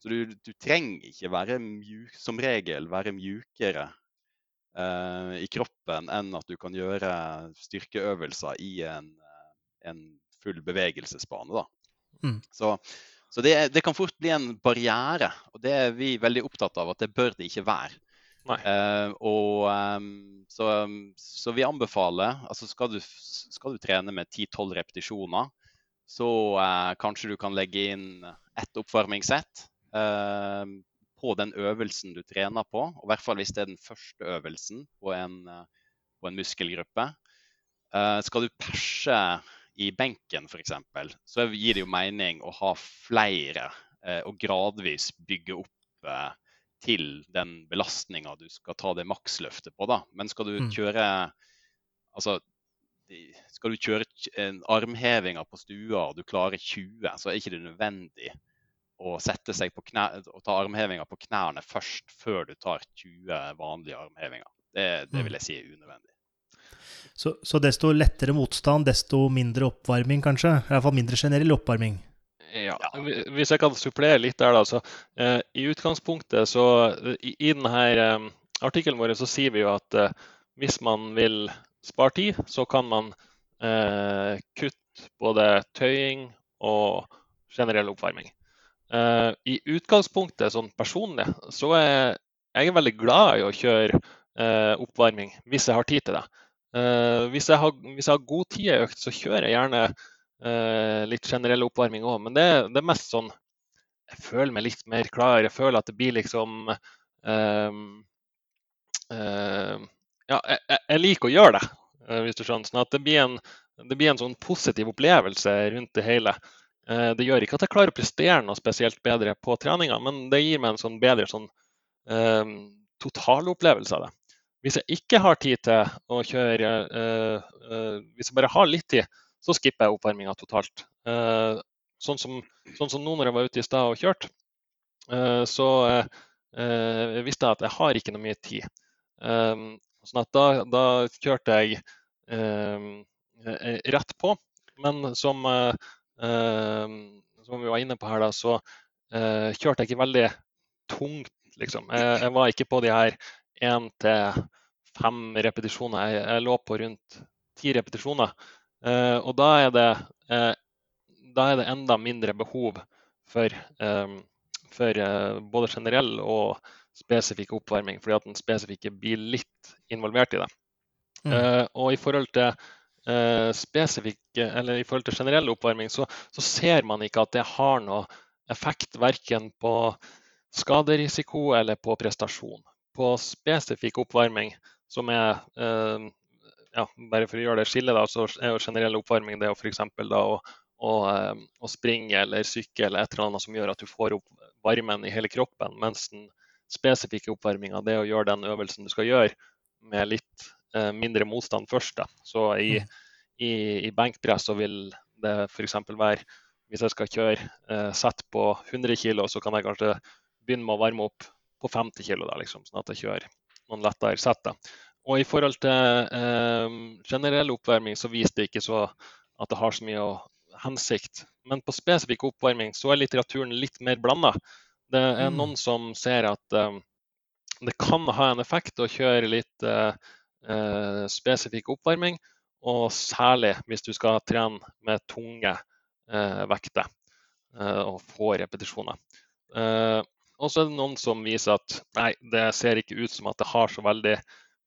Så du, du trenger ikke være mjuk, som regel være mjukere eh, i kroppen enn at du kan gjøre styrkeøvelser i en, uh, en full bevegelsesbane. Mm. Så, så det, det, kan fort bli en barriere, og det er vi veldig opptatt av at det bør det ikke være. Uh, og um, så, så, vi anbefaler altså skal du, skal du trene med 10-12 repetisjoner, så uh, kanskje du kan legge inn ett oppvarmingssett på den øvelsen du trener på. Og I hvert fall hvis det er den første øvelsen på en, på en muskelgruppe. skal du perse i benken f.eks., så gir det jo mening å ha flere og gradvis bygge opp til den belastninga du skal ta det maksløftet på. da. Men skal du mm. kjøre altså, skal du kjøre armhevinga på stua og du klarer 20, så er ikke det nødvendig å sette seg på knæ, og ta armhevinger på knærne først, før du tar 20 vanlige armhevinger. Det, det vil mm. jeg si er unødvendig. Så, så, desto lettere motstand, desto mindre oppvarming, kanskje? I hvert fall mindre generell oppvarming? Ja, Hvis jeg kan supplere litt der, da. Så, eh, I utgangspunktet så i, i denne eh, artikkelen vår så sier vi jo at eh, hvis man vil spare tid, så kan man eh, kutte både tøying og generell oppvarming. Eh, I utgangspunktet sånn personlig så er jeg veldig glad i å kjøre uh, oppvarming hvis jeg har tid til det. Hvis jeg, har, hvis, jeg har, god tid i økt, så kjører jeg gjerne litt generell oppvarming òg. Men det, det, er mest sånn Jeg føler meg litt mer klar. Jeg føler at det blir liksom uh, Ja, jeg, jeg, liker å gjøre det, uh, hvis du skjønner. Sånn at det blir, en, det blir en sånn positiv opplevelse rundt det hele. Uh, det gjør ikke at jeg klarer å prestere noe spesielt bedre på treninga, men det gir meg en sånn bedre sånn eh, totalopplevelse av det. Hvis jeg ikke har tid til å kjøre, hvis jeg bare har litt tid, så skipper jeg oppvarminga totalt. Eh, sånn som, sånn som nå når jeg var ute i stad og kjørte, eh, så eh, visste jeg at jeg har ikke noe mye tid. Sånn at da, da kjørte jeg rett på. Men som, som vi var inne på her, da, så kjørte jeg ikke veldig tungt, liksom. Jeg, jeg var ikke på de her én til fem repetisjoner. Jeg, jeg, lå på rundt ti repetisjoner. Eh, og da er, det, eh, da er det enda mindre behov for, eh, for både generell og spesifikk oppvarming, fordi at den spesifikke blir litt involvert i det. Mm. og i forhold til spesifikk, eller i forhold til generell oppvarming, så, så, ser man ikke at det har noe effekt verken på skaderisiko eller på prestasjon. På spesifikk oppvarming, som er eh, ja, bare for å gjøre det skillet, så er jo generell oppvarming det å f.eks. da å, å, eh, springe eller sykle eller et eller annet som gjør at du får opp varmen i hele kroppen. Mens den spesifikke oppvarminga det å gjøre den øvelsen du skal gjøre med litt eh, mindre motstand først. Da. Så i, mm. i, i benkpress så vil det f.eks. være hvis jeg skal kjøre eh, sett på 100 kg, så kan jeg kanskje begynne med å varme opp på 50 kg, liksom, sånn at jeg kjører noen lettere sett. Da. Og i forhold til eh, generell oppvarming så viser det ikke så at det har så mye hensikt. Men på spesifikk oppvarming så er litteraturen litt mer blanda. Det er mm. noen som ser at eh, det kan ha en effekt å kjøre litt eh, eh, spesifikk oppvarming, og særlig hvis du skal trene med tunge eh, vekter eh, og få repetisjoner. og så er det noen som viser at nei, det ser ikke ut som at det har så veldig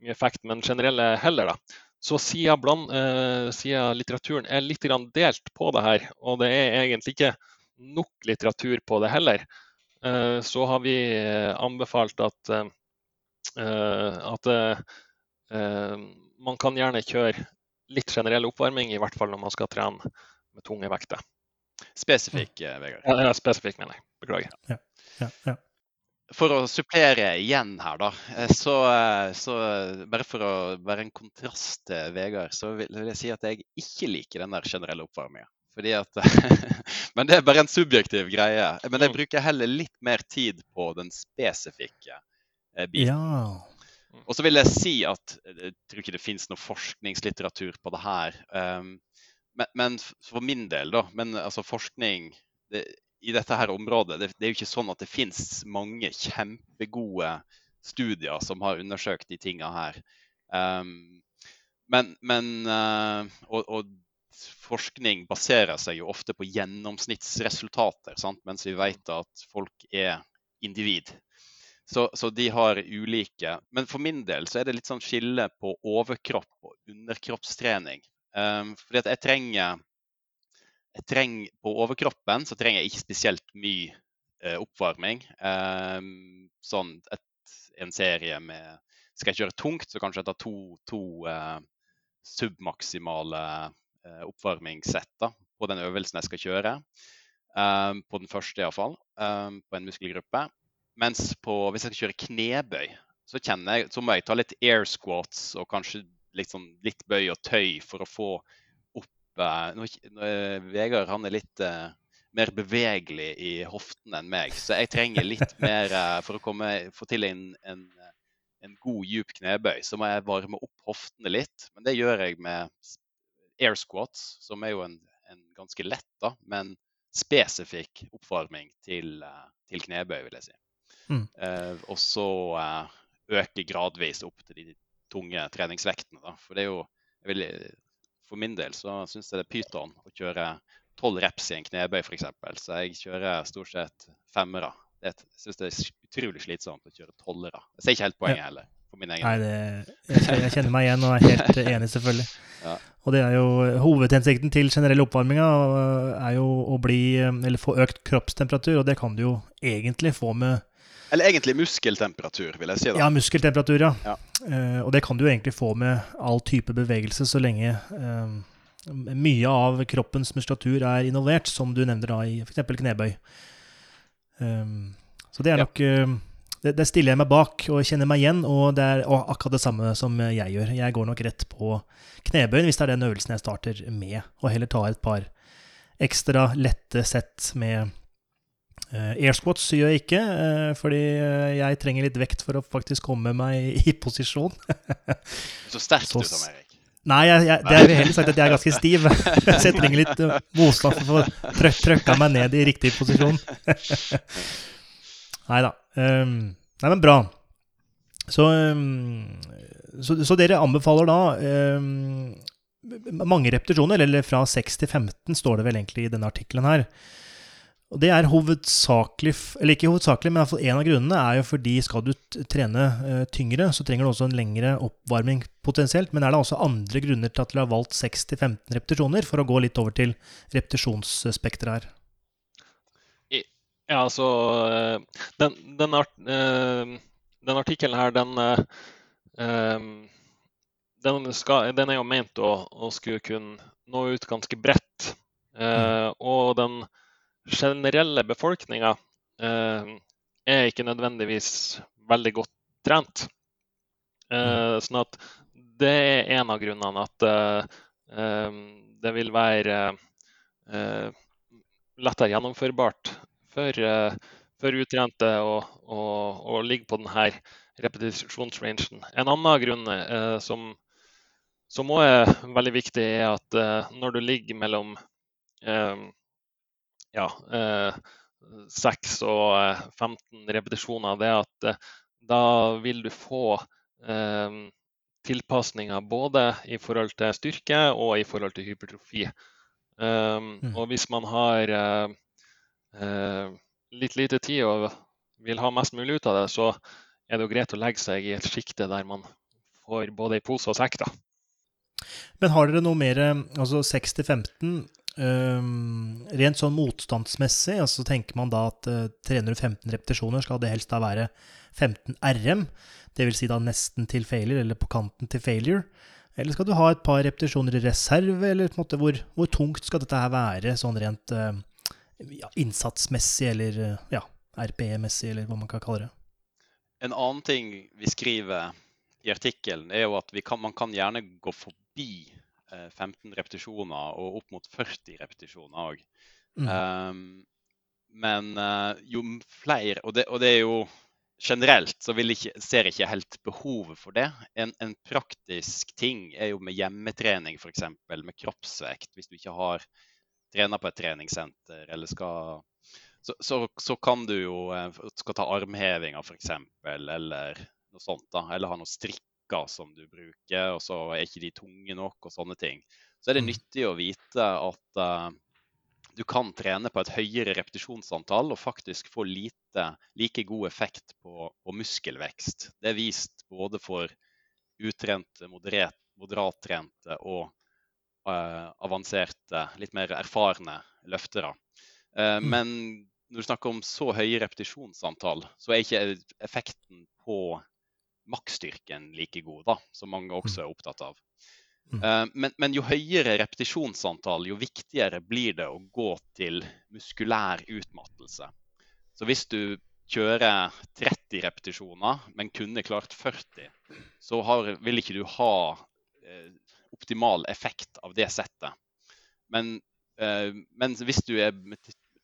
mye effekt, men generelle heller. da. Så siden, bland, eh, siden, litteraturen er litt delt på det her, og det er egentlig ikke nok litteratur på det heller, eh, så har vi eh, anbefalt at, eh, at eh, man kan gjerne kjøre litt generell oppvarming, i hvert fall når man skal trene med tunge vekter. Spesifikk, eh, Vegard? Ja, spesifikk, mener jeg. Beklager. Ja, ja, ja for å supplere igjen her, da. Eh, så, eh, så, bare for å være en kontrast til Vegard, så vil, jeg si at jeg ikke liker den der generelle oppvarminga. Fordi at, *laughs* Men det er bare en subjektiv greie. Men jeg mm. bruker heller litt mer tid på den spesifikke eh, biten. Ja. Og så vil jeg si at jeg tror ikke det finnes noe forskningslitteratur på det her. Um, men, men, for min del, da. Men altså forskning det, i dette her området. Det, det, er jo ikke sånn at det finnes mange kjempegode studier som har undersøkt de tinga her. Um, men, men uh, og, og, forskning baserer seg jo ofte på gjennomsnittsresultater, sant? mens vi vet at folk er individ. Så, så, de har ulike. Men for min del så er det litt sånn skille på overkropp og underkroppstrening. Um, fordi at jeg trenger, jeg trenger På overkroppen så trenger jeg ikke spesielt mye eh, oppvarming. Um, sånn et, en serie med Skal jeg kjøre tungt, så kanskje jeg tar to, to uh, submaksimale uh, oppvarmingssett på den øvelsen jeg skal kjøre. Um, på den første iallfall, um, på en muskelgruppe. Mens på, hvis jeg skal kjøre knebøy, så, jeg, så, må jeg ta litt air squats og kanskje litt, sånn, litt bøy og tøy for å få opp uh, nå, uh, Vegard han er litt uh, mer bevegelig i hoftene enn meg, så jeg trenger litt *laughs* mer uh, For å komme, få til en, en, en god, djup knebøy, så må jeg varme opp hoftene litt. Men det gjør jeg med air squats, som er jo en, en ganske lett, da, men spesifikk oppvarming til, til knebøy, vil jeg si. Mm. Eh, og så eh, øke gradvis opp til de tunge treningsvektene. Da. For det er jo vil, For min del så syns jeg det er pyton å kjøre tolv reps i en knebøy f.eks. Så jeg kjører stort sett femmere. Jeg syns det er utrolig slitsomt å kjøre tolvere. Jeg ser ikke helt poenget heller. Min egen Nei, det, jeg, jeg, kjenner meg igjen og er helt *laughs* enig, selvfølgelig. Ja. Og det er jo Hovedhensikten til generell oppvarminga er jo å bli, eller få økt kroppstemperatur, og det kan du jo egentlig få med eller egentlig muskeltemperatur, vil jeg si. da. Ja, muskeltemperatur, ja. ja. Uh, og det kan du egentlig få med all type bevegelse, så lenge uh, mye av kroppens muskulatur er involvert, som du nevner da i f.eks. knebøy. Um, så det er nok uh, det, det, stiller jeg meg bak og kjenner meg igjen, og det er akkurat det samme som jeg gjør. Jeg går nok rett på knebøyen hvis det er den øvelsen jeg starter med, og heller tar et par ekstra lette sett med air squats gjør jeg ikke, uh, fordi uh, jeg trenger litt vekt for å faktisk komme meg i posisjon. *laughs* så sterk du som Erik. Nei, jeg, jeg, det er heller sagt at jeg er ganske stiv. *laughs* så jeg trenger litt motstand for å få trøk, trøkka meg ned i riktig posisjon. *laughs* nei da. Um, nei, men bra. Så, um, så, så, dere anbefaler da um, mange repetisjoner, eller fra 6 til 15 står det vel egentlig i denne artikkelen her. Og det er hovedsakelig, eller ikke hovedsakelig, men iallfall en av grunnene er jo fordi skal du trene uh, tyngre, så trenger du også en lengre oppvarming potensielt. Men er det også andre grunner til at dere har valgt 6-15 repetisjoner, for å gå litt over til repetisjonsspekteret her? Ja, altså Den, den, art, uh, den artikkelen her, den, uh, den, skal, den, er jo ment å, å, skulle kunne nå ut ganske bredt. Mm. Og den generelle befolkninga eh, er ikke nødvendigvis veldig godt trent. Eh, sånn at det er en av grunnene at eh, det vil være lettere gjennomførbart for, for utrente å, å, å, ligge på denne repetisjonsrangen. En annen grunn som, som også er veldig viktig, er at når du ligger mellom ja, 6 eh, og 15 eh, repetisjoner, det at eh, da vil du få tilpasninger både i forhold til styrke og i forhold til hypertrofi. Um, mm. Og hvis man har eh, eh, litt lite tid og vil ha mest mulig ut av det, så er det jo greit å legge seg i et sjikte der man får både i pose og sekk. da. Men har dere noe mer Altså 6 til 15 Um, rent sånn motstandsmessig, altså tenker man da at uh, trener du 15 repetisjoner, skal det helst da være 15 RM. Dvs. Si da nesten til failure, eller på kanten til failure. Eller skal du ha et par repetisjoner i reserve, eller måte hvor, hvor tungt skal dette her være sånn rent uh, ja, innsatsmessig, eller uh, ja, RPE-messig, eller hva man kan kalle det? En annen ting vi skriver i artikkelen, er jo at kan, man kan gjerne gå forbi 15 eh, repetisjoner og opp mot 40 repetisjoner òg. Mm. Um, men uh, jo flere og det, og det, er jo generelt så ikke, ser jeg ikke helt behovet for det. En, en praktisk ting er jo med hjemmetrening, f.eks. med kroppsvekt. Hvis du ikke har trener på et treningssenter eller skal så, så, så, kan du jo eh, skal ta armhevinger f.eks. eller noe sånt. da, Eller ha noe strikk pakker som du bruker, og så er ikke de tunge nok og sånne ting. Så er det mm. nyttig å vite at uh, du kan trene på et høyere repetisjonsantall og faktisk få lite, like god effekt på, på muskelvekst. Det er vist både for utrente, moderat, moderattrente og uh, avanserte, litt mer erfarne løftere. Uh, mm. Men når du snakker om så høye repetisjonsantall, så er ikke effekten på maksstyrken like god, da, som mange også mm. er opptatt av. Eh, men, men, jo høyere repetisjonsantall, jo viktigere blir det å gå til muskulær utmattelse. Så hvis du kjører 30 repetisjoner, men kunne klart 40, så har, vil ikke du ha eh, optimal effekt av det settet. Men, eh, men hvis du er,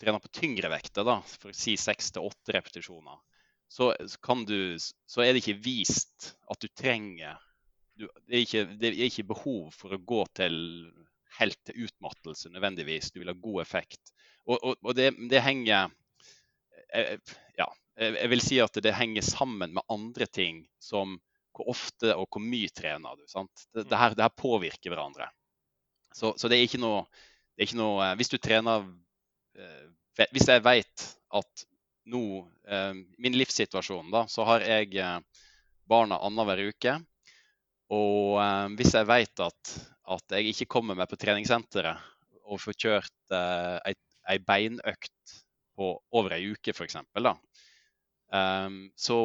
trener på tyngre vekter, da, for å si 6-8 repetisjoner, så, du, så er det ikke vist at du trenger du, det, er ikke, det, er ikke, behov for å gå til helt til utmattelse nødvendigvis. Du vil ha god effekt. Og, og, og det, det, henger eh, Ja, jeg vil si at det henger sammen med andre ting som hvor ofte og hvor mye trener du. sant? Det, det, her, det her, påvirker hverandre. Så, så, det er noe, er ikke noe eh, Hvis du trener eh, Hvis jeg vet at nå, min livssituasjon, da, så har jeg barna annenhver uke. Og eh, hvis jeg vet at, at, jeg ikke kommer meg på treningssenteret og får kjørt eh, ei, ei, beinøkt på over ei uke, f.eks., da, um, så,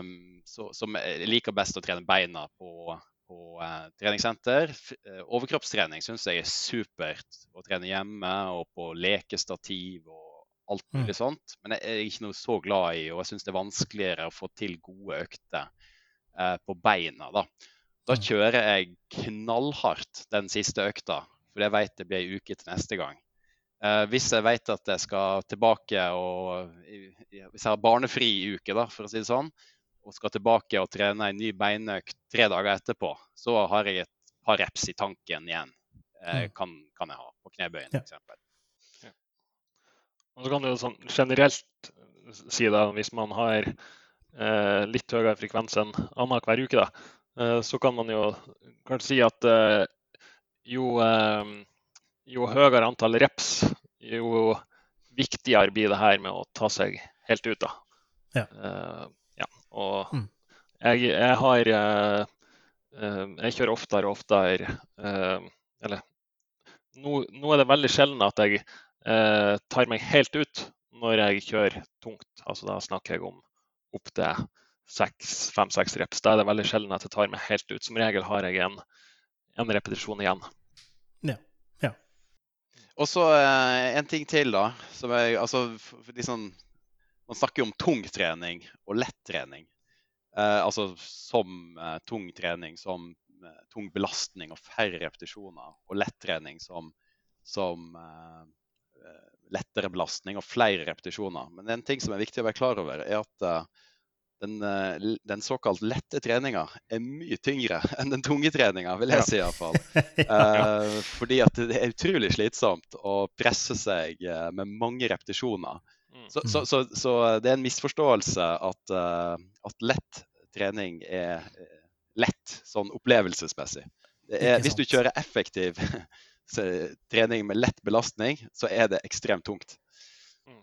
um, så, som jeg liker best å trene beina på, på treningssenter. Overkroppstrening syns jeg er supert å trene hjemme og på lekestativ og alt mm. mulig mm. sånt. Men jeg er ikke noe så glad i, og jeg syns det er vanskeligere å få til gode økter eh, på beina. da. Da mm. kjører jeg knallhardt den siste økta, for jeg vet det blir ei uke til neste gang. Eh, hvis jeg vet at jeg skal tilbake og Hvis jeg har barnefri uke, da, for å si det sånn, og skal tilbake og trene en ny beinøkt tre dager etterpå, så har jeg et par reps i tanken igjen. Eh, mm. kan, kan, jeg ha på knebøyen, f.eks. Og så kan du sånn generelt si da, hvis man har eh, litt høyere frekvens enn annenhver uke, da, Eh, så kan man jo kanskje si at eh, jo, eh, jo høyere antall reps, jo viktigere blir det her med å ta seg helt ut. da. Ja. ja. Og mm. jeg, jeg, har Jeg kjører oftere og oftere Eller nå, nå, er det veldig sjelden at jeg tar meg helt ut når jeg kjører tungt. Altså Da snakker jeg om opp til fem-seks reps. Da er det veldig sjelden at jeg tar meg helt ut. Som regel har jeg en, en repetisjon igjen. Ja. ja. Og så eh, en ting til, da. Som jeg, altså, liksom, man snakker jo om tung trening og lett trening. Eh, altså som eh, tung trening som eh, tung belastning og færre repetisjoner. Og lett trening som, som eh, eh, lettere belastning og flere repetisjoner. Men en ting som er viktig å være klar over, er at den, eh, den såkalt lette treninga er mye tyngre *laughs* enn den tunge treninga, vil jeg ja. si iallfall. *laughs* ja. Eh, fordi at det er utrolig slitsomt å presse seg eh, med mange repetisjoner. Mm. Så, så, så, så, det er en misforståelse at, uh, at lett trening er lett sånn opplevelsesmessig. Er, hvis du kjører effektiv *laughs* trening med lett belastning, så er det ekstremt tungt.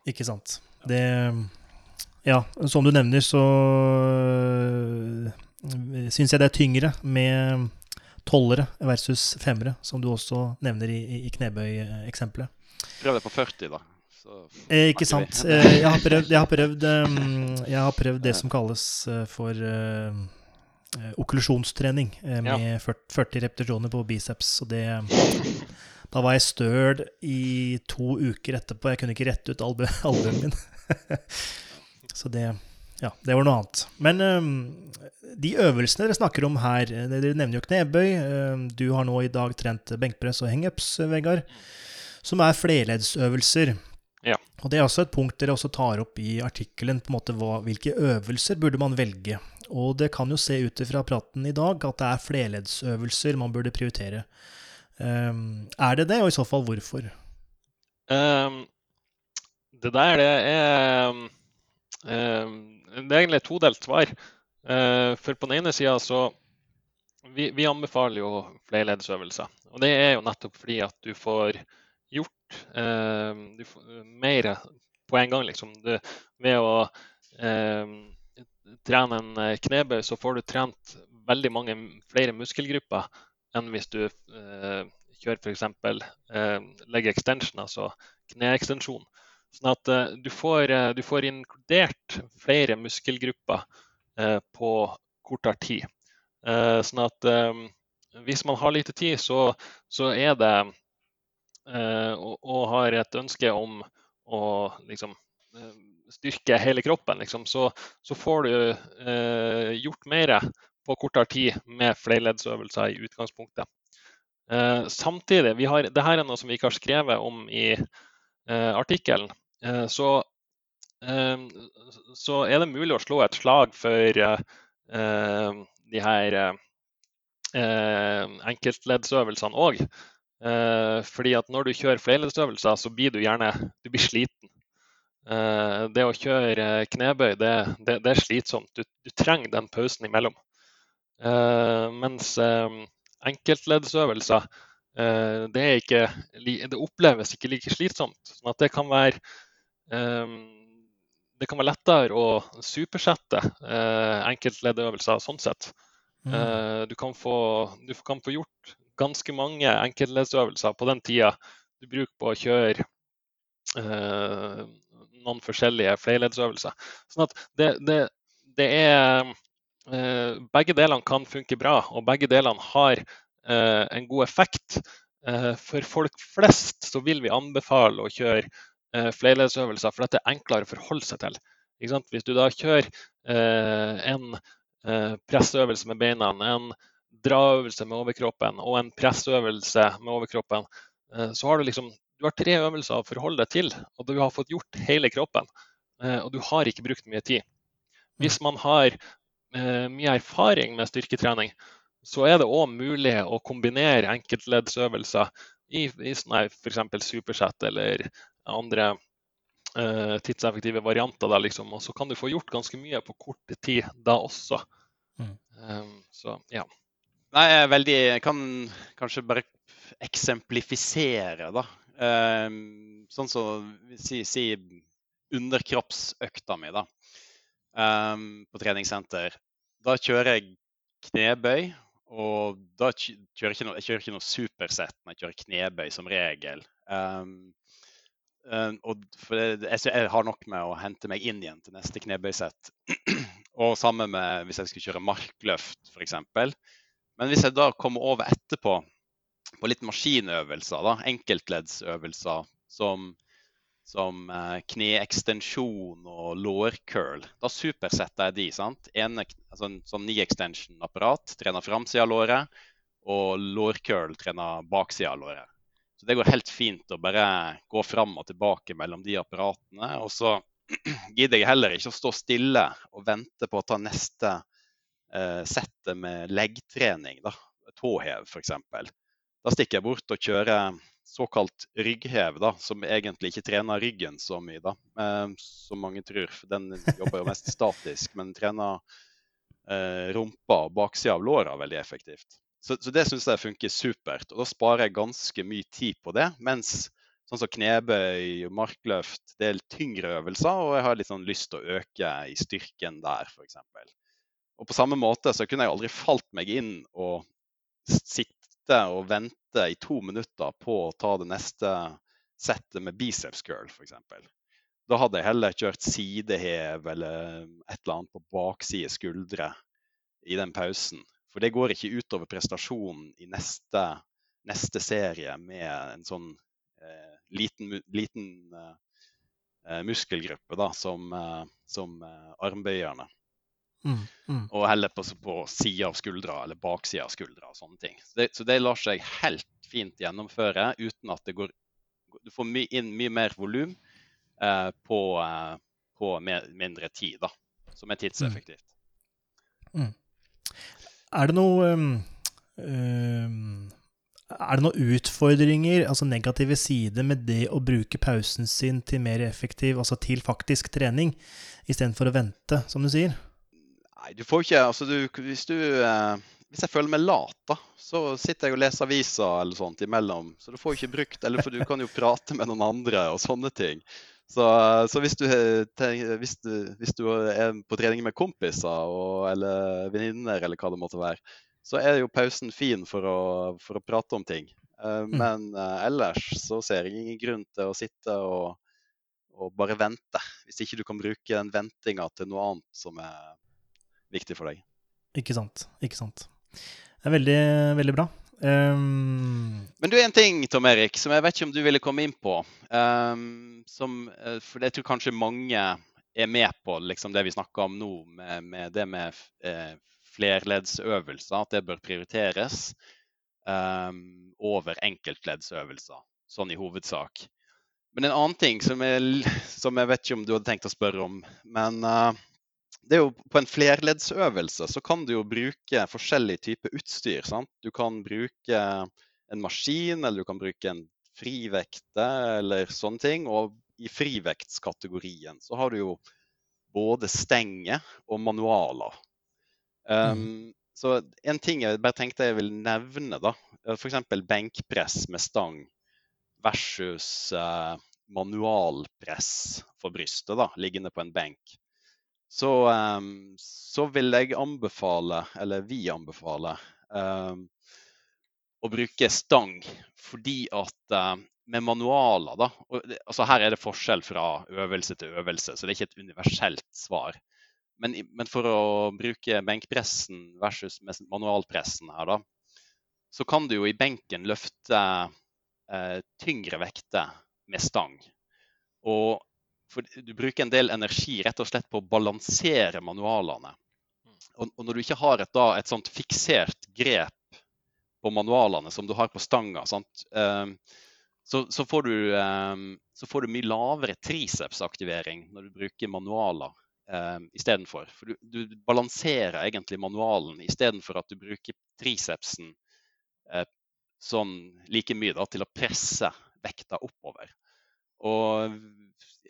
Ikke sant. Det ja, som du nevner, så øh, syns jeg det er tyngre med tollere versus femmere, som du også nevner i, i knebøy-eksempelet. Prøv det på 40, da. Eh, ikke sant. Eh, jeg, har prøvd, jeg, har prøvd, um, jeg, har prøvd, det som kalles for uh, okklusjonstrening, uh, med ja. 40, 40 repetisjoner på biceps. Og det *laughs* Da var jeg støl i to uker etterpå. Jeg kunne ikke rette ut albuen *laughs* min. *laughs* Så det, ja, det var noe annet. Men um, de øvelsene dere snakker om her eh, Dere nevner jo knebøy. Um, du har nå i dag trent benkpress og hangups, eh, Vegard, som er flerleddsøvelser. Ja. Og Det er også et punkt dere også tar opp i artikkelen. på en måte hva, Hvilke øvelser burde man velge? Og det kan jo se ut fra praten i dag at det er flerleddsøvelser man burde prioritere. Um, er det det, og i så fall hvorfor? Um, det der det er um, det er egentlig et todelt svar. Uh, for på den ene sida så vi, vi, anbefaler jo flerleddsøvelser. Og det er jo nettopp fordi at du får gjort uh, du får mer på en gang, liksom. Du, ved å eh, trene en eh, knebøy, så får du trent veldig mange flere muskelgrupper enn hvis du eh, kjører f.eks. Eh, leg extension, altså kneekstensjon. Sånn at eh, du, får, eh, du, får, inkludert flere muskelgrupper eh, på kortere tid. Eh, sånn at hvis man har lite tid, så, så er det og, og, har et ønske om å liksom styrke hele kroppen, liksom, så, så, får du eh, gjort mer på kortere tid med flerleddsøvelser i utgangspunktet. Eh, samtidig, vi har, dette er noe som vi ikke har skrevet om i eh, artikkelen. Eh, så, eh, så, er det mulig å slå et slag for eh, de her enkeltleddsøvelsene òg. fordi at når du kjører flerleddsøvelser, så blir du gjerne du blir sliten. Eh, det å kjøre knebøy, det, det, det er slitsomt. Du, du, trenger den pausen imellom. Uh, mens uh, enkeltleddsøvelser det, ikke, det, oppleves ikke like slitsomt. sånn at det kan være det kan være lettere å supersette enkeltleddøvelser sånn sett. Mm. Du, kan få, du, kan få, gjort ganske mange enkeltleddsøvelser på den tida du bruker på å kjøre noen forskjellige flerleddsøvelser. Sånn at det, det, det er eh, Begge delene kan funke bra, og begge delene har eh, en god effekt. Eh, for folk flest så vil vi anbefale å kjøre flerleddsøvelser, for dette er enklere å forholde seg til. Hvis du da kjører en pressøvelse med beina, en draøvelse med overkroppen og en pressøvelse med overkroppen, så har du liksom du har tre øvelser å forholde deg til, og du har fått gjort hele kroppen. Eh, og du har ikke brukt mye tid. Hvis man har eh, mye erfaring med styrketrening, så er det òg mulig å kombinere enkeltleddsøvelser i, i sånn f.eks. supersett eller andre uh, tidseffektive varianter. Der, liksom. Og så kan du få gjort ganske mye på kort tid da også. Mm. Um, så ja. Nei, jeg er veldig Jeg kan kanskje bare eksemplifisere, da. Um, sånn som si, si underkroppsøkta mi da, um, på treningssenter. Da kjører jeg knebøy, og da kjører jeg ikke noe, jeg kjører ikke noe supersett men jeg kjører knebøy, som regel. Um, um, og det, jeg, jeg, har nok med å hente meg inn igjen til neste knebøysett. *clears throat* og sammen med hvis jeg skulle kjøre markløft, f.eks. Men hvis jeg da kommer over etterpå på litt maskinøvelser, da, enkeltleddsøvelser som, som eh, kneekstensjon og lårcurl. Da supersetter jeg de. sant? En, altså en sånn knee extension-apparat trener framsida av låret, og lårcurl trener baksida av låret. Så det går helt fint å bare gå fram og tilbake mellom de apparatene. Og så *clears throat* gidder jeg heller ikke å stå stille og vente på å ta neste eh, settet med leggtrening. da, Tåhev f.eks. Da stikker jeg bort og kjører såkalt rygghev, da, som egentlig ikke trener ryggen så mye, da, eh, som mange tror. For den jobber jo mest *laughs* statisk, men trener eh, rumpa og baksida av låra veldig effektivt. Så, så det syns jeg funker supert. Og da sparer jeg ganske mye tid på det. Mens sånn som knebøy markløft, det er tyngre øvelser, og jeg har litt sånn lyst til å øke i styrken der, f.eks. Og på samme måte så kunne jeg aldri falt meg inn og sitte sitte og vente i to minutter på å ta det neste settet med biceps curl, f.eks. Da hadde jeg heller kjørt sidehev eller et eller annet på bakside skuldre i den pausen. For det går ikke utover prestasjonen i neste, neste serie med en sånn eh, liten, liten eh, muskelgruppe da, som, eh, som eh, armbøyerne. Mm, mm. Og heller på, på sida av skuldra eller baksida av skuldra. og sånne ting. Så det, så det, lar seg helt fint gjennomføre uten at det går Du får my, inn mye mer volum eh, på, eh, på mer, mindre tid, da, som er tidseffektivt. Mm. Er det noe um, um, Er det noen utfordringer, altså negative sider, med det å bruke pausen sin til mer effektiv, altså til faktisk trening, istedenfor å vente, som du sier? Nei, du får ikke Altså, du, hvis du eh, hvis jeg føler meg lat, da, så sitter jeg og leser aviser eller sånt imellom. Så du får ikke brukt Eller for du kan jo prate med noen andre og sånne ting. Så, så hvis, du, hvis, du, hvis, du, er på trening med kompiser og, eller venninner eller hva det måtte være, så er jo pausen fin for å, for å prate om ting. Uh, mm. Men eh, ellers så ser jeg ingen grunn til å sitte og, og bare vente. Hvis ikke du kan bruke den ventinga til noe annet som er viktig for deg. Ikke sant. Ikke sant. Det er veldig, veldig bra. Um... Men du, en ting, Tom Erik, som jeg vet ikke om du ville komme inn på. Um, som, eh, for jeg tror kanskje mange er med på liksom det vi snakker om nå, med, med det med eh, flerleddsøvelser, at det bør prioriteres um, over enkeltleddsøvelser, sånn i hovedsak. Men en annen ting som jeg, som jeg vet ikke om du hadde tenkt å spørre om, men uh, det er jo På en flerleddsøvelse så kan du jo bruke forskjellig type utstyr. sant? Du kan bruke en maskin, eller du kan bruke en frivekte eller sånne ting. Og i frivektskategorien så har du jo både stenger og manualer. Um, mm. Så en ting jeg bare tenkte jeg vil nevne, da. F.eks. benkpress med stang versus uh, manualpress for brystet, da, liggende på en benk så, um, så vil jeg anbefale, eller vi anbefaler, um, å bruke stang. Fordi at uh, med manualer, da og, altså Her er det forskjell fra øvelse til øvelse, så det er ikke et universelt svar. Men, men for å bruke benkpressen versus manualpressen her, da, så kan du jo i benken løfte uh, tyngre vekter med stang. Og for du bruker en del energi rett og slett på å balansere manualene. Og, og når du ikke har et, da, et sånt fiksert grep på manualene som du har på stanga, um, så, så, får du, um, så, får du, mye lavere tricepsaktivering når du bruker manualer um, istedenfor. For du, du, balanserer egentlig manualen istedenfor at du bruker tricepsen uh, sånn like mye da, til å presse vekta oppover. Og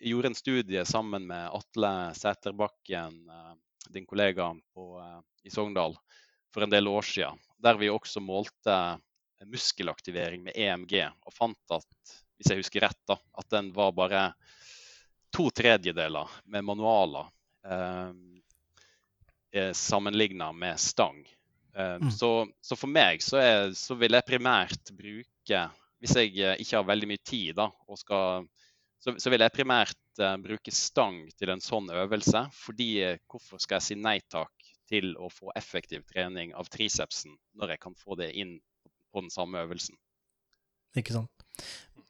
gjorde en studie sammen med Atle Sæterbakken, eh, din kollega på, eh, i Sogndal, for en del år siden. Der vi også målte muskelaktivering med EMG, og fant at hvis jeg husker rett, da, at den var bare to tredjedeler med manualer eh, eh sammenligna med stang. Eh, mm. så, så, for meg så, er, så, vil jeg primært bruke, hvis jeg ikke har veldig mye tid da, og skal så, så, vil jeg primært uh, bruke stang til en sånn øvelse. Fordi uh, hvorfor skal jeg si nei takk til å få effektiv trening av tricepsen når jeg kan få det inn på den samme øvelsen? Ikke sant.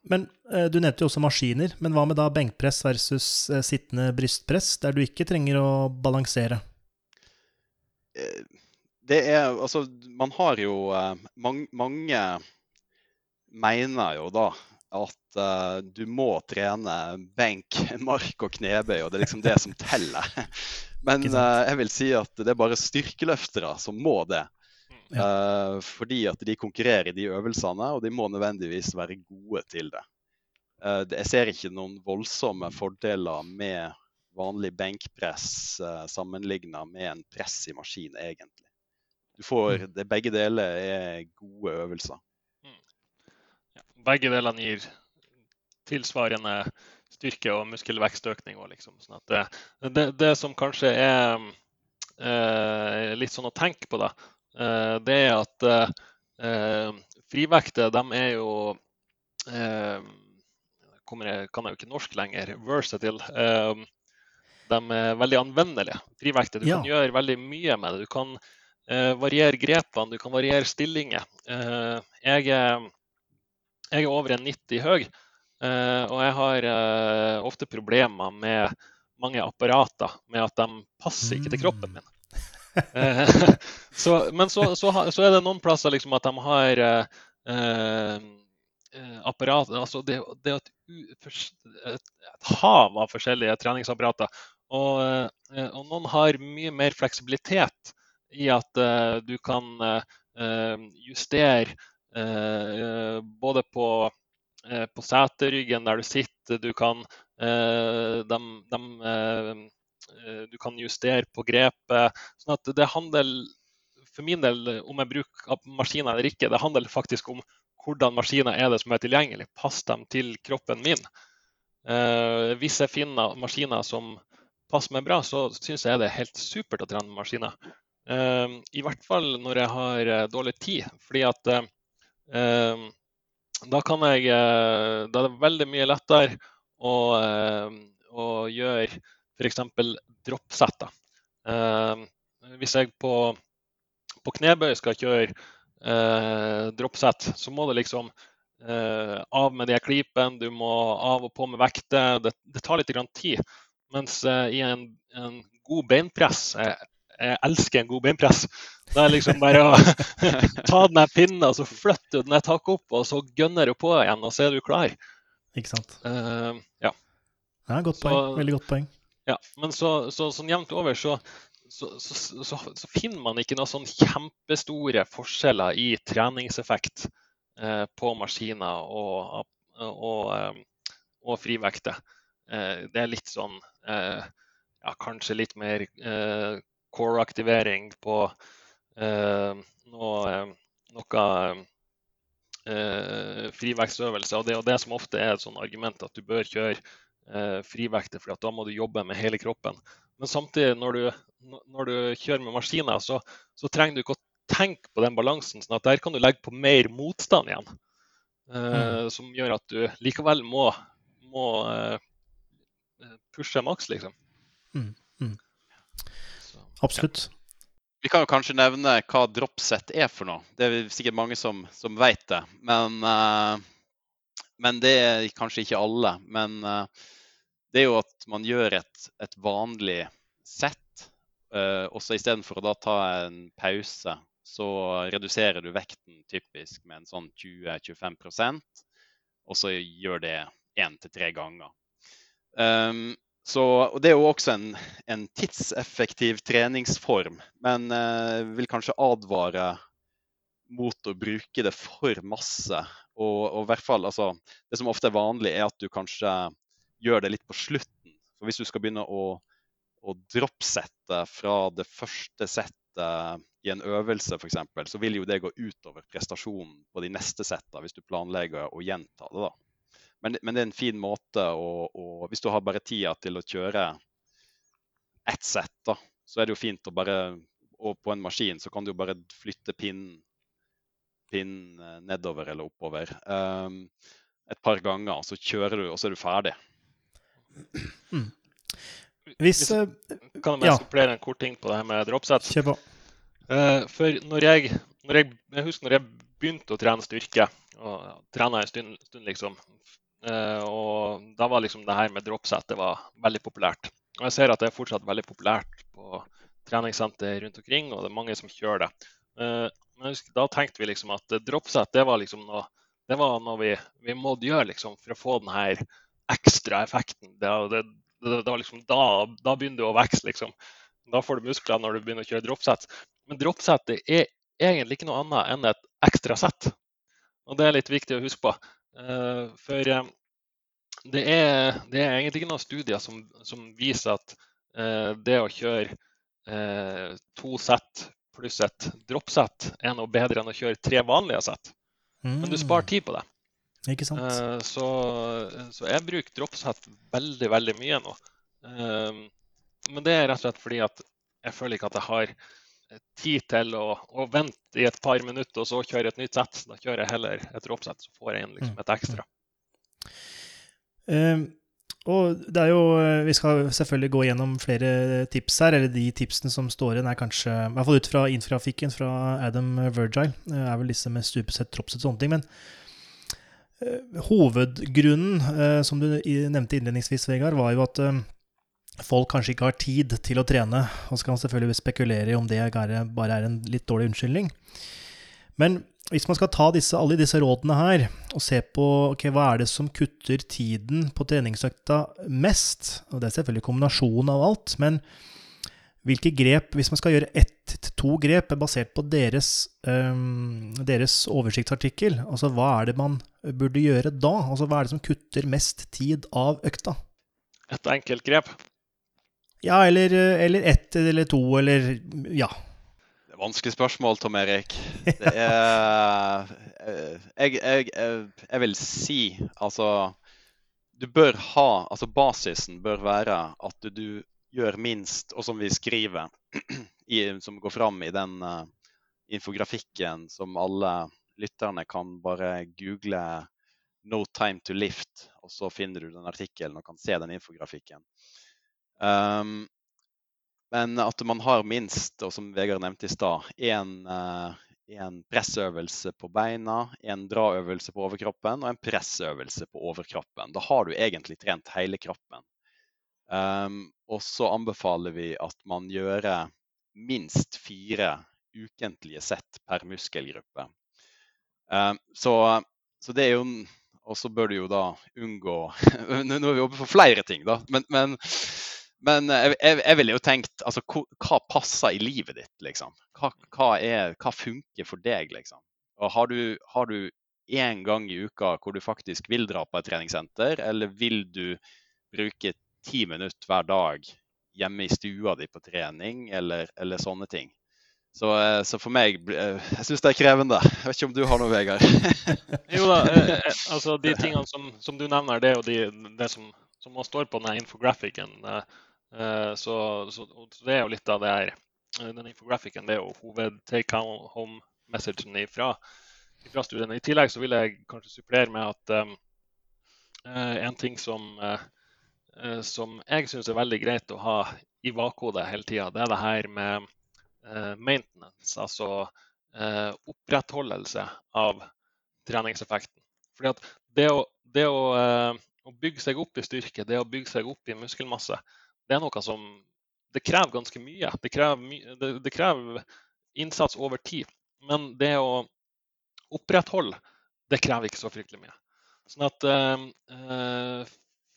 Men uh, Du nevnte jo også maskiner. Men hva med da benkpress versus sittende brystpress, der du ikke trenger å balansere? Det er Altså, man har jo Mange, mange mener jo da at uh, du må trene benk, *laughs* mark og knebøy, og det er liksom det som teller. *laughs* Men uh, jeg vil si at det er bare styrkeløftere som må det. Uh, fordi at de konkurrerer i de øvelsene, og de må nødvendigvis være gode til det. jeg ser ikke noen voldsomme fordeler med vanlig benkpress uh, sammenligna med en press i maskin, egentlig. Du får, mm. det, begge deler er gode øvelser begge delene gir tilsvarende styrke og muskelvekstøkning. Liksom. Sånn det, det, det, som kanskje er eh, litt sånn å tenke på, da, eh, det er at eh, frivekter de er jo eh, kommer kan jeg jo ikke norsk lenger. Versatile. Eh, de er veldig anvendelige. Frivekter. Du ja. kan gjøre veldig mye med det. Du kan eh, variere grepene, du kan variere stillinger. jeg jeg er over en 90 høy, eh, og jeg har eh, ofte problemer med mange apparater med at de passer ikke til kroppen min. Eh, *laughs* så, men så, så, så, er det noen plasser liksom at de har eh, apparat altså det, det er et, et, hav av forskjellige treningsapparater. Og, og, noen har mye mer fleksibilitet i at uh, du kan uh, justere både på, eh, på seteryggen der du sitter, du kan, eh, de, de, du kan justere på grepet. sånn at det handler for min del, om jeg bruker maskiner eller ikke, det handler faktisk om hvordan maskiner er det som er tilgjengelig. Pass dem til kroppen min. Eh, hvis jeg finner maskiner som passer meg bra, så syns jeg det er helt supert å trene maskiner. Eh, I hvert fall når jeg har eh, dårlig tid. fordi at eh, da kan jeg Da er det veldig mye lettere å, å gjøre f.eks. droppsetter. hvis jeg på, på knebøy skal kjøre eh, droppsett, så må det liksom eh, av med de klipene, du må av og på med vekter. Det, det tar litt tid. Mens eh, i en, en, god beinpress jeg, elsker en god beinpress. Det er liksom bare å *laughs* ta den pinnen, og så flytter du den et hakk opp, og så gønner du på igjen, og så er du klar. Ikke sant. Uh, ja. ja. Godt poeng. Veldig godt poeng. Ja, Men så, så, sånn jevnt over så, så, så, så, så, finner man ikke noen sånn kjempestore forskjeller i treningseffekt uh, på maskiner og, og, uh, og frivekter. Det er litt sånn ja, Kanskje litt mer eh, core-aktivering på eh, noe, noe frivektsøvelse. Og det er det som ofte er et sånn argument at du bør kjøre frivekter, for da må du jobbe med hele kroppen. Men samtidig, når du, når du kjører med maskiner, så, så, trenger du ikke å tenke på den balansen. sånn at der kan du legge på mer motstand igjen. Eh, mm. Som gjør at du likevel må, må eh, pushe maks, liksom. Mm. Mm. Absolutt. Vi kan jo kanskje nevne hva dropset er for noe. Det er sikkert mange som, som vet det. Men, uh, men, det er kanskje ikke alle. Men uh, det er jo at man gjør et, et vanlig sett. Uh, og så istedenfor å da ta en pause, så reduserer du vekten typisk med en sånn 20-25% og så gjør det én til tre ganger. Um, så, Det er jo også en, en tidseffektiv treningsform, men eh, vil kanskje advare mot å bruke det for masse. Og, og i hvert fall, altså, Det som ofte er vanlig, er at du kanskje gjør det litt på slutten. For Hvis du skal begynne å, å droppsette fra det første settet i en øvelse f.eks., så vil jo det gå utover prestasjonen på de neste settene hvis du planlegger å gjenta det. da. Men, men det er en fin måte å, å, Hvis du har bare tida til å kjøre ett sett, da, så er det jo fint å bare Og på en maskin så kan du jo bare flytte pinnen pinn nedover eller oppover um, et par ganger. Så kjører du, og så er du ferdig. Mm. *clears throat* Hvis, Hvis, eh, Kan jeg ja. supplere en kort ting på det her med dropsets? Kjør på. Uh, for når jeg, når jeg, jeg, husker når jeg begynte å trene styrke, og trena en stund, stund liksom, og da var liksom det her med dropset det var veldig populært. Og jeg ser at det er fortsatt veldig populært på treningssenter rundt omkring, og det er mange som kjører det. Uh, men husker, da tenkte vi liksom at dropset det var liksom noe, det var noe vi, vi måtte gjøre liksom, for å få den her ekstra effekten. Det, det, det, det liksom, da, da, begynner du å vokse, liksom. Da får du muskler når du begynner å kjøre dropsets. Men dropset er egentlig ikke noe annet enn et ekstra sett. Og det er litt viktig å huske på. Uh, for det, er, det, er, egentlig noen studier som, som viser at eh, det å kjøre to sett pluss et droppsett er noe bedre enn å kjøre tre vanlige sett. Mm. Men du sparer tid på det. Ikke sant? Eh, så, så, jeg bruker droppsett veldig, veldig mye nå. Uh, men det er rett og slett fordi at jeg føler ikke at jeg har tid til å, å, vente i et par minutter og så kjøre et nytt sett. Da kjører jeg heller et droppsett, så får jeg inn liksom mm. et ekstra. Uh, og det er jo, Vi skal selvfølgelig gå gjennom flere tips her. eller De tipsene som står igjen, er kanskje i hvert fall ut fra infrafikken fra Adam Virgile. er vel disse med stupesett, troppsett og sånne ting. Men Eh, hovedgrunnen, eh, som du nevnte innledningsvis, Vegard, var jo at eh, folk kanskje ikke har tid til å trene. Og så kan man selvfølgelig spekulere i om det bare er en litt dårlig unnskyldning. Men hvis man skal ta disse, alle disse rådene her og se på okay, hva er det som kutter tiden på treningsøkta mest, og det er selvfølgelig kombinasjonen av alt, men hvilke grep, hvis man skal gjøre ett til to grep basert på deres, um, deres oversiktsartikkel, altså hva er det man burde gjøre da? Altså hva er det som kutter mest tid av økta? Et enkelt grep? Ja, eller, eller ett eller to, eller ja. Vanskelig spørsmål, Tom Erik. Det er jeg, jeg, jeg, vil si altså Du bør ha Altså basisen bør være at du gjør minst, og som vi skriver, *clears throat* i, som går fram i den uh, infografikken som alle lytterne kan bare google 'No time to lift', og så finner du den artikkelen og kan se den infografikken. Um, men at man har minst, og som Vegard nevnte i stad, én en pressøvelse på beina, en draøvelse på overkroppen og en pressøvelse på overkroppen. Da har du egentlig trent hele kroppen. Um, og så anbefaler vi at man gjør minst fire ukentlige sett per muskelgruppe. Um, så, så, det er jo Og så bør du jo da unngå *laughs* Nå er vi oppe for flere ting, da. Men, men, men jeg, jeg ville jo tenkt altså, hva passer i livet ditt, liksom? Hva, hva, er, hva funker for deg, liksom? Og har du, har du én gang i uka hvor du faktisk vil dra på et treningssenter, eller vil du bruke ti minutter hver dag hjemme i stua di på trening, eller, eller sånne ting. Så, eh, så, for meg eh, Jeg syns det er krevende. Jeg vet ikke om du har noe, Vegard? *laughs* jo da, eh, altså de *laughs* tingene som, som, du nevner, det er jo de, det som, som man står på denne infografikken. Så, så, det er jo litt av det her. Den infografikken det er jo hoved take home-messagen fra, ifra studiene. I tillegg så vil jeg kanskje supplere med at um, en ting som Eh, som jeg syns er veldig greit å ha i bakhodet hele tida, det er det her med eh, maintenance, altså eh, opprettholdelse av treningseffekten. Fordi at det, å, det å, å, bygge seg opp i styrke, det å bygge seg opp i muskelmasse, det er noe som det krever ganske mye. Det krever, det, det krever innsats over tid. Men det å opprettholde, det krever ikke så fryktelig mye. Sånn at eh,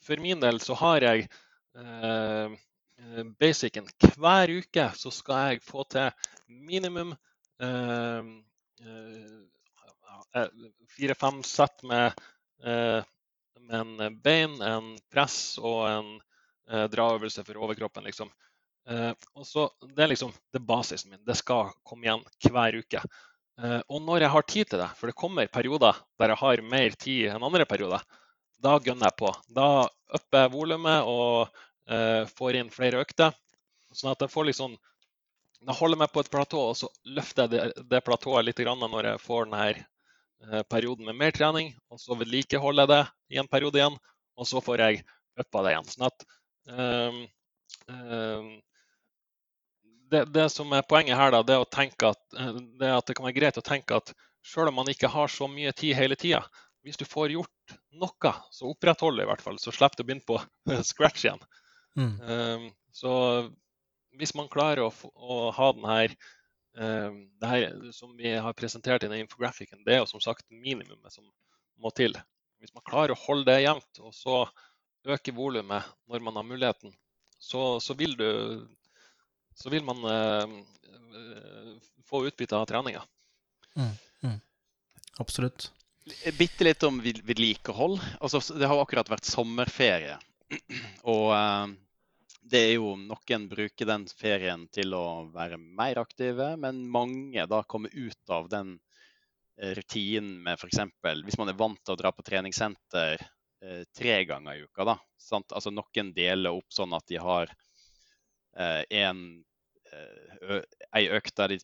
for min del så har jeg eh, eh, basicen hver uke så skal jeg få til minimum eh, eh fire-fem sett med, eh, med, en bein, en press og en eh, draøvelse for overkroppen. liksom. og så, Det er liksom det basisen min. Det skal komme igjen hver uke. og når jeg har tid til det, for det kommer perioder der jeg har mer tid enn andre perioder, da gønner jeg på. Da upper jeg volumet og eh, får inn flere økter. Sånn at jeg får liksom Da holder jeg meg på et platå, og så løfter jeg det, det platået litt når jeg får denne eh, perioden med mer trening. Og så vedlikeholder jeg det i en periode igjen, og så får jeg uppa det igjen. Sånn at det, det, som er poenget her, da, det, er at, eh, det er at det kan være greit å tenke at selv om man ikke har så mye tid hele tida, hvis du får gjort noe, så oppretthold det i hvert fall. Så slipper du å begynne på scratch igjen. Mm. Um, så hvis man klarer å, å ha den her, det her som vi har presentert i den infografikken, det er jo som sagt minimumet som må til. Hvis man klarer å holde det jevnt, og så øke volumet når man har muligheten, så, så, vil, du, så vil man eh, få utbytte av treninga. Mm, mm. Absolutt. Bitte litt om vedlikehold. Altså, det har akkurat vært sommerferie. Og eh, det er jo noen bruker den ferien til å være mer aktive, men mange da kommer ut av den eh, rutinen med f.eks. hvis man er vant til å dra på treningssenter uh, tre ganger i uka. da, sant? Altså Noen deler opp sånn at de har eh, en, ei økt der de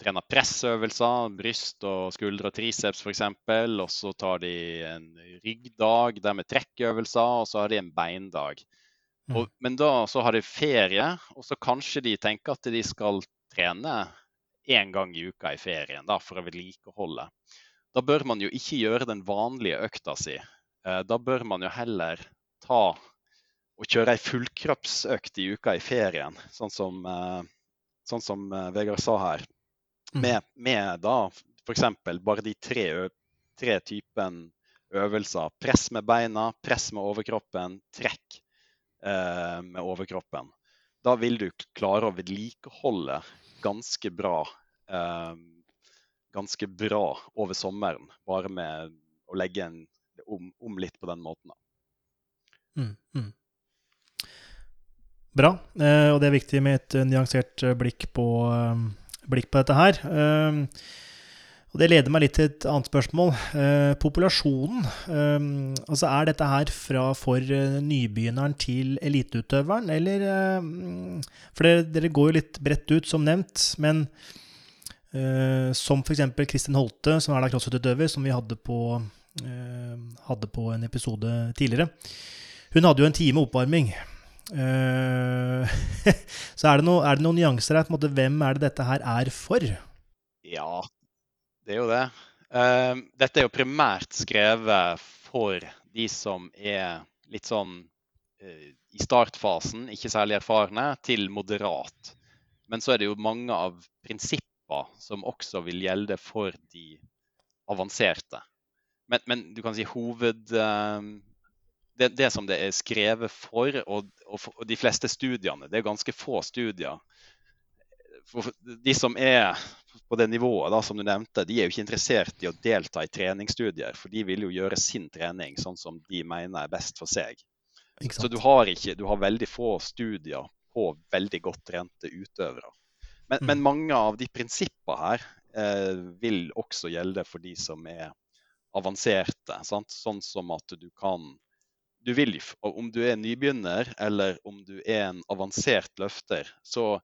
trener pressøvelser, bryst og skuldre og triceps f.eks. Og så tar de en ryggdag der med trekkøvelser, og så har de en beindag. Mm. Og, men da så har de ferie, og så kanskje de tenker at de skal trene én gang i uka i ferien da, for å vedlikeholde. Da bør man jo ikke gjøre den vanlige økta si. Eh, da bør man jo heller ta og kjøre ei fullkroppsøkt i uka i ferien, sånn som, eh, sånn som eh, Vegard sa her. Mm. Med, med da f.eks. bare de tre, tre typen øvelser. Press med beina, press med overkroppen, trekk eh, med overkroppen. Da vil du klare å vedlikeholde ganske bra eh, ganske bra over sommeren. Bare med å legge en, om, om, litt på den måten. Mm, mm. Bra. Eh, og det er viktig med et nyansert blikk på, blikk på dette her. Eh, og Det leder meg litt til et annet spørsmål. Eh, populasjonen. Eh, altså Er dette her fra for eh, nybegynneren til eliteutøveren, eller eh, For dere, dere, går jo litt bredt ut, som nevnt. Men Uh, som f.eks. Kristin Holte, som er crossfit-utøver, som vi hadde på, eh, hadde på en episode tidligere. Hun hadde jo en time oppvarming. Eh, *laughs* så er det, noe, er det, noen nyanser her? på en måte, Hvem er det dette her er for? Ja, det er jo det. Uh, dette er jo primært skrevet for de som er litt sånn i startfasen, ikke særlig erfarne, til moderat. Men så er det jo mange av prinsipper som også vil gjelde for de avanserte. Men, men du kan si hoved... Uh, det, det, som det er skrevet for, og, og, og de fleste studiene, det er ganske få studier for de som er på det nivået da, som du nevnte, de er jo ikke interessert i å delta i treningsstudier. For de vil jo gjøre sin trening sånn som de mener er best for seg. Så du har, ikke, du har veldig få studier på veldig godt trente utøvere. Men, mm. men mange av de prinsippene her eh, vil også gjelde for de som er avanserte. Sant? Sånn som at du kan du vil, Om du er nybegynner eller om du er en avansert løfter, så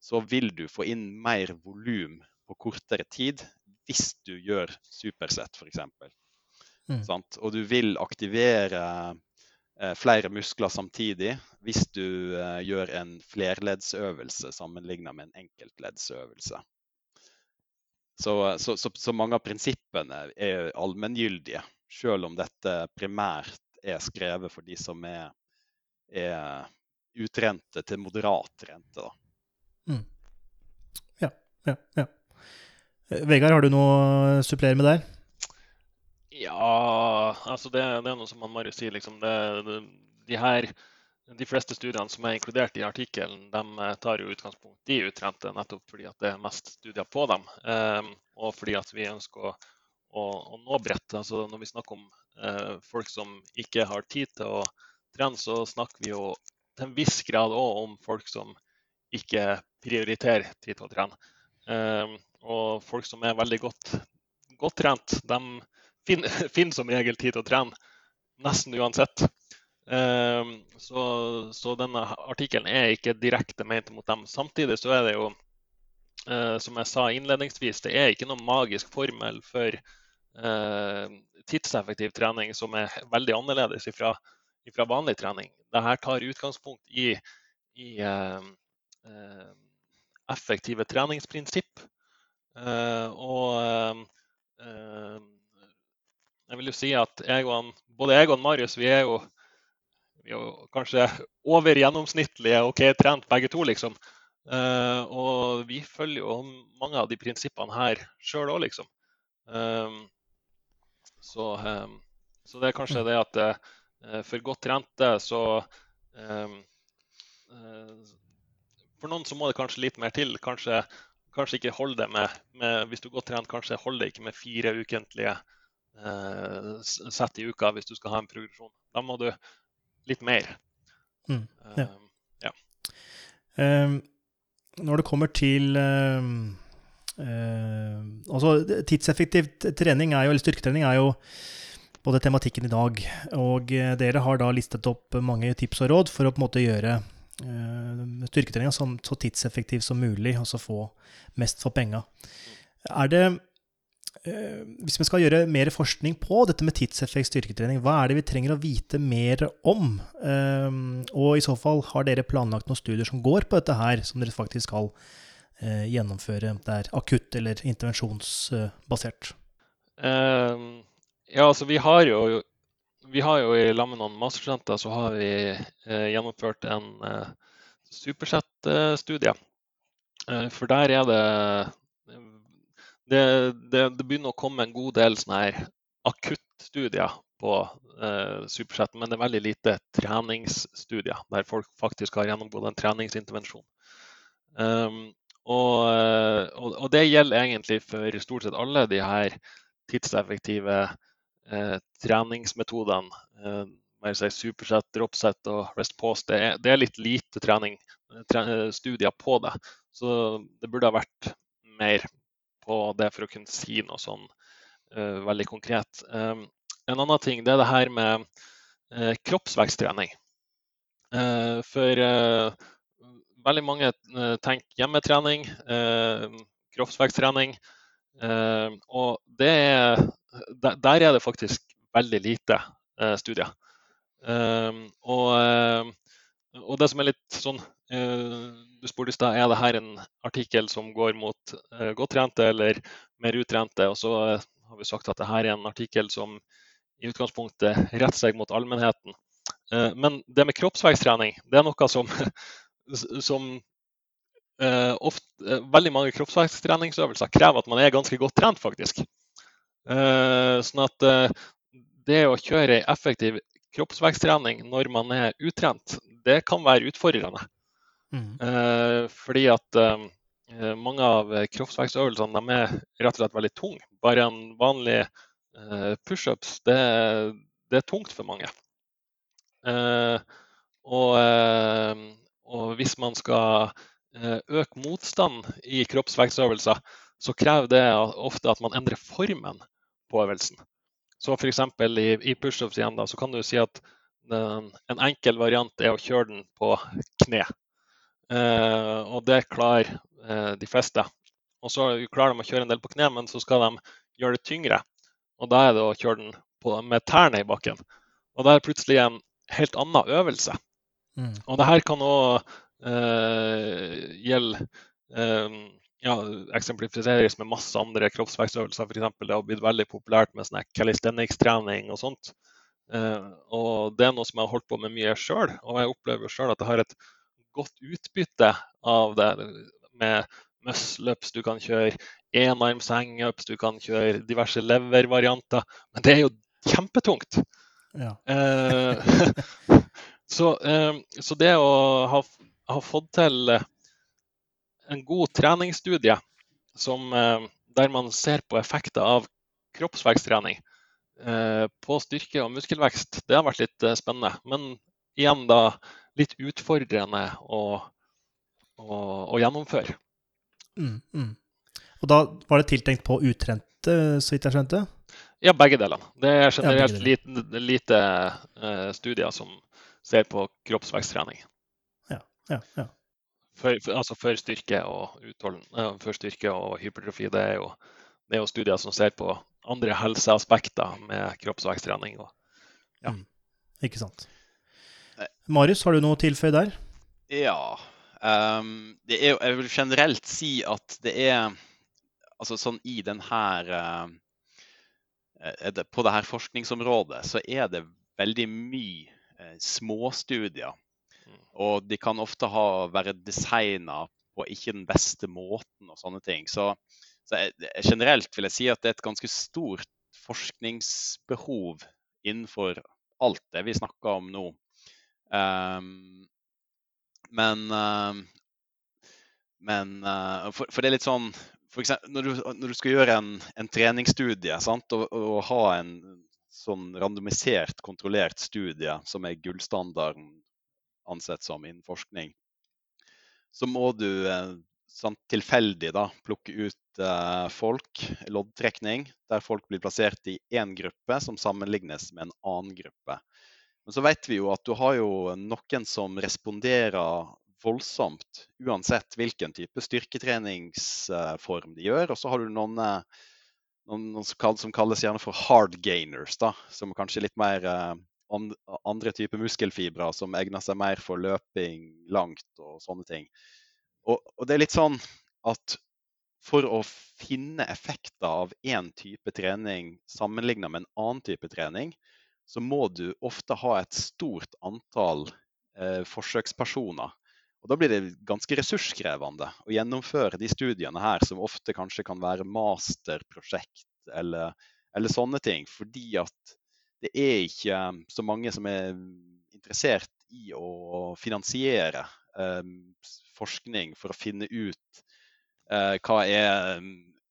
så vil du få inn mer volum på kortere tid hvis du gjør supersett, f.eks. Mm. Og du vil aktivere eh, flere muskler samtidig hvis du eh, gjør en flerleddsøvelse sammenlignet med en enkeltleddsøvelse. Så, så, så, så, mange av prinsippene er allmenngyldige, selv om dette primært er skrevet for de som er, er utrente til moderat rente. Da. Mm. Ja, ja, ja. Vegard, har du noe å supplere med der? Ja, altså det, det er noe som Marius sier. Liksom det, det, de, her, de fleste studiene som er inkludert i artikkelen, de eh, tar jo utgangspunkt i utrente, nettopp fordi at det er mest studier på dem. Um, og fordi at vi ønsker å, å, nå bredt. Altså når vi snakker om uh, folk som ikke har tid til å trene, så snakker vi jo til en viss grad òg om folk som ikke prioriterer tid til å trene. Ehm, og folk som er veldig godt, godt trent, de finner, *laughs* finner, som regel tid til å trene nesten uansett. Ehm, så, så denne artikkelen er ikke direkte ment mot dem. Samtidig så er det jo, eh, som jeg sa innledningsvis, det er ikke noen magisk formel for eh, tidseffektiv trening som er veldig annerledes fra vanlig trening. Dette tar utgangspunkt i, i uh, effektive treningsprinsipp. Eh, og eh, jeg vil jo si at jeg og, både jeg og Marius vi er jo, vi kanskje over gjennomsnittlige OK trent begge to, liksom. Uh, og vi følger jo mange av de prinsippene her sjøl òg, liksom. Um, så, um, så, det er kanskje det at uh, for godt trente så um, uh, for noen så må det kanskje litt mer til. Kanskje, kanskje ikke holde det med, med, Hvis du er godt trent, kanskje holde det ikke med fire ukentlige sett i uka hvis du skal ha en progresjon. Da må du litt mer. Mm, ja. Uh, ja. Um, når det kommer til um, uh, altså Tidseffektiv trening er jo, eller styrketrening er jo både tematikken i dag. Og dere har da listet opp mange tips og råd for å på en måte gjøre Eh, styrketreninga så, tidseffektiv som mulig, og så få mest for penga. Er det eh, Hvis vi skal gjøre mer forskning på dette med tidseffekt styrketrening, hva er det vi trenger å vite mer om? Eh, og i så fall, har dere planlagt noen studier som går på dette her, som dere faktisk skal gjennomføre? Det er akutt eller intervensjonsbasert? Ja, altså vi har jo vi har jo i lag med noen masterstudenter så har vi eh, gjennomført en eh, Supersett-studie. Eh, for der er det det, det det, begynner å komme en god del sånne her akuttstudier på eh, Supersett, men det er veldig lite treningsstudier der folk faktisk har gjennomgått en treningsintervensjon. Um, og, eh, og, og, det gjelder egentlig for stort sett alle de her tidseffektive eh, treningsmetodene, eh, si superset, dropset og rest pause, det det er litt lite trening, tre, studier på det. Så det burde ha vært mer på det for å kunne si noe sånn uh, veldig konkret. Um, en annen ting det er det her med uh, kroppsveksttrening. Uh, for veldig mange tenker hjemmetrening, kroppsveksttrening. og det er, der er det faktisk veldig lite studier. og og det som er litt sånn Du spurte i stad er det her en artikkel som går mot eh, godt trente eller mer utrente. Og så eh, har vi sagt at det her er en artikkel som i utgangspunktet retter seg mot allmennheten. Men det med kroppsveksttrening det er noe som, *laughs* som ofte, veldig mange kroppsveksttreningsøvelser krever at man er ganske godt trent, faktisk. Sånn at det å kjøre ei effektiv kroppsveksttrening når man er utrent, det kan være utfordrende. Mm. Eh, fordi at eh, mange av kroppsvekstøvelsene er rett og slett veldig tunge. Bare en vanlig eh, pushups, det, det, er tungt for mange. Eh, og, eh, og, hvis man skal eh, øke motstand i kroppsvekstøvelser, så krever det ofte at man endrer formen på øvelsen. Så f.eks. i, i pushups igjen, da, så kan du si at en enkel variant er å kjøre den på kne. Eh, og det klarer eh, de fleste. Og så klarer de å kjøre en del på kne, men så skal de gjøre det tyngre. Og da er det å kjøre den på, med tærne i bakken. Og da er det plutselig en helt annen øvelse. Mm. Og det her kan òg eh, gjelde eh, ja, eksemplifiseres med masse andre kroppsvekstøvelser. F.eks. det har blitt veldig populært med calisthenics-trening og sånt. Eh, og det er noe som jeg har holdt på med mye sjøl, og jeg opplever sjøl at jeg har et godt utbytte av det. Med muscle-ups, du kan kjøre enarms hangups, du kan kjøre diverse lever-varianter. Men det er jo kjempetungt. Ja. Uh, *laughs* så, uh, så, det å ha, ha fått til en god treningsstudie som, eh, der man ser på effekter av kroppsveksttrening eh, på styrke og muskelvekst, det har vært litt eh, spennende. Men igjen da litt utfordrende å, å, å gjennomføre. Mm, mm. Og da var det tiltenkt på utrente, så vidt jeg skjønte? Ja, begge delene. Det er generelt ja, lite, lite uh, studier som ser på kroppsveksttrening. Ja, ja, ja for, for, altså for, styrke og utholden, for styrke og hypertrofi. Det er, jo, det er jo studier som ser på andre helseaspekter med kroppsveksttrening. Ja. Mm. Ikke sant. Marius, har du noe å tilføye der? Ja. Um, det er, jeg vil generelt si at det er Altså sånn i den her uh, På det her forskningsområdet så er det veldig mye uh, småstudier og de kan ofte ha, være designa på ikke den beste måten og sånne ting. Så, så jeg, generelt vil jeg si at det er et ganske stort forskningsbehov innenfor alt det vi snakker om nå. Um, men, uh, men uh, for, for, det er litt sånn eksempel, når, du, når du skal gjøre en, en treningsstudie sant, og, og, ha en sånn randomisert, kontrollert studie som er gullstandarden ansett som innen forskning, så må du eh, sånn tilfeldig da, plukke ut eh, folk, loddtrekning, der folk blir plassert i én gruppe som sammenlignes med en annen gruppe. Men så vet vi jo at du har jo noen som responderer voldsomt uansett hvilken type styrketreningsform de gjør. Og så har du noen, eh, noen, som kalles gjerne for hard gainers, da, som kanskje litt mer eh, andre typer muskelfibre som egner seg mer for løping langt og sånne ting. Og, og, det er litt sånn at for å finne effekter av én type trening sammenlignet med en annen type trening, så må du ofte ha et stort antall eh, forsøkspersoner. Og Da blir det ganske ressurskrevende å gjennomføre de studiene her, som ofte kanskje kan være masterprosjekt eller, eller sånne ting. Fordi at det er ikke um, så mange som er interessert i å finansiere eh, forskning for å finne ut eh, hva er,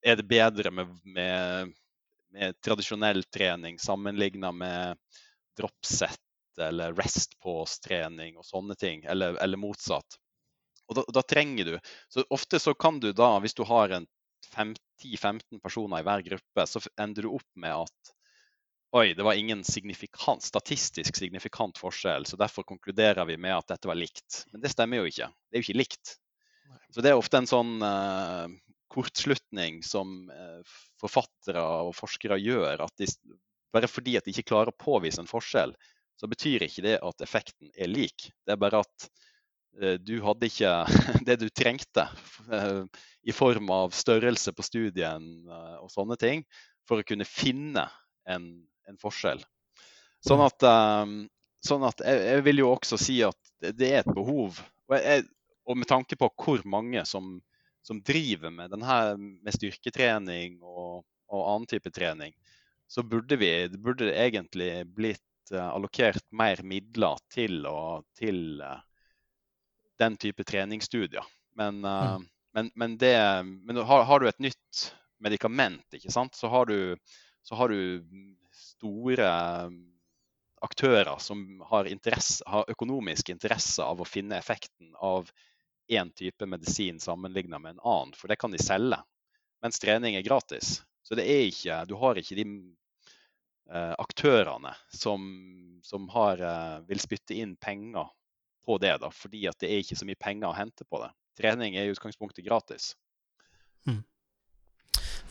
er det bedre med, med, med tradisjonell trening sammenlignet med dropset eller rest pause-trening og sånne ting, eller, eller motsatt. Og da, da, trenger du Så ofte så kan du da, hvis du har 10-15 personer i hver gruppe, så ender du opp med at oi, det var ingen signifikant, statistisk signifikant forskjell, så derfor konkluderer vi med at dette var likt. Men det stemmer jo ikke. Det er jo ikke likt. Så det er ofte en sånn uh, kortslutning som uh, forfattere og forskere gjør. at de, Bare fordi at de ikke klarer å påvise en forskjell, så betyr ikke det at effekten er lik. Det er bare at uh, du hadde ikke *laughs* det du trengte i form av størrelse på studien og sånne ting for å kunne finne en, en forskjell. Sånn at, um, sånn at jeg, jeg, vil jo også si at det er et behov. Og, jeg, og med tanke på hvor mange som, som driver med, denne, med styrketrening og, og, annen type trening, så burde vi det egentlig blitt uh, allokert mer midler til, og, til uh, den type treningsstudier. Men, uh, mm. men, men, det, men har, har, du et nytt medikament, ikke sant? så har du, så har du store aktører som har, interesse, har, økonomisk interesse av å finne effekten av én type medisin sammenligna med en annen, for det kan de selge. Mens trening er gratis. Så det er ikke, du har ikke de eh, aktørene som, som har, eh, vil spytte inn penger på det, da, fordi at det er ikke så mye penger å hente på det. Trening er i utgangspunktet gratis. Mm.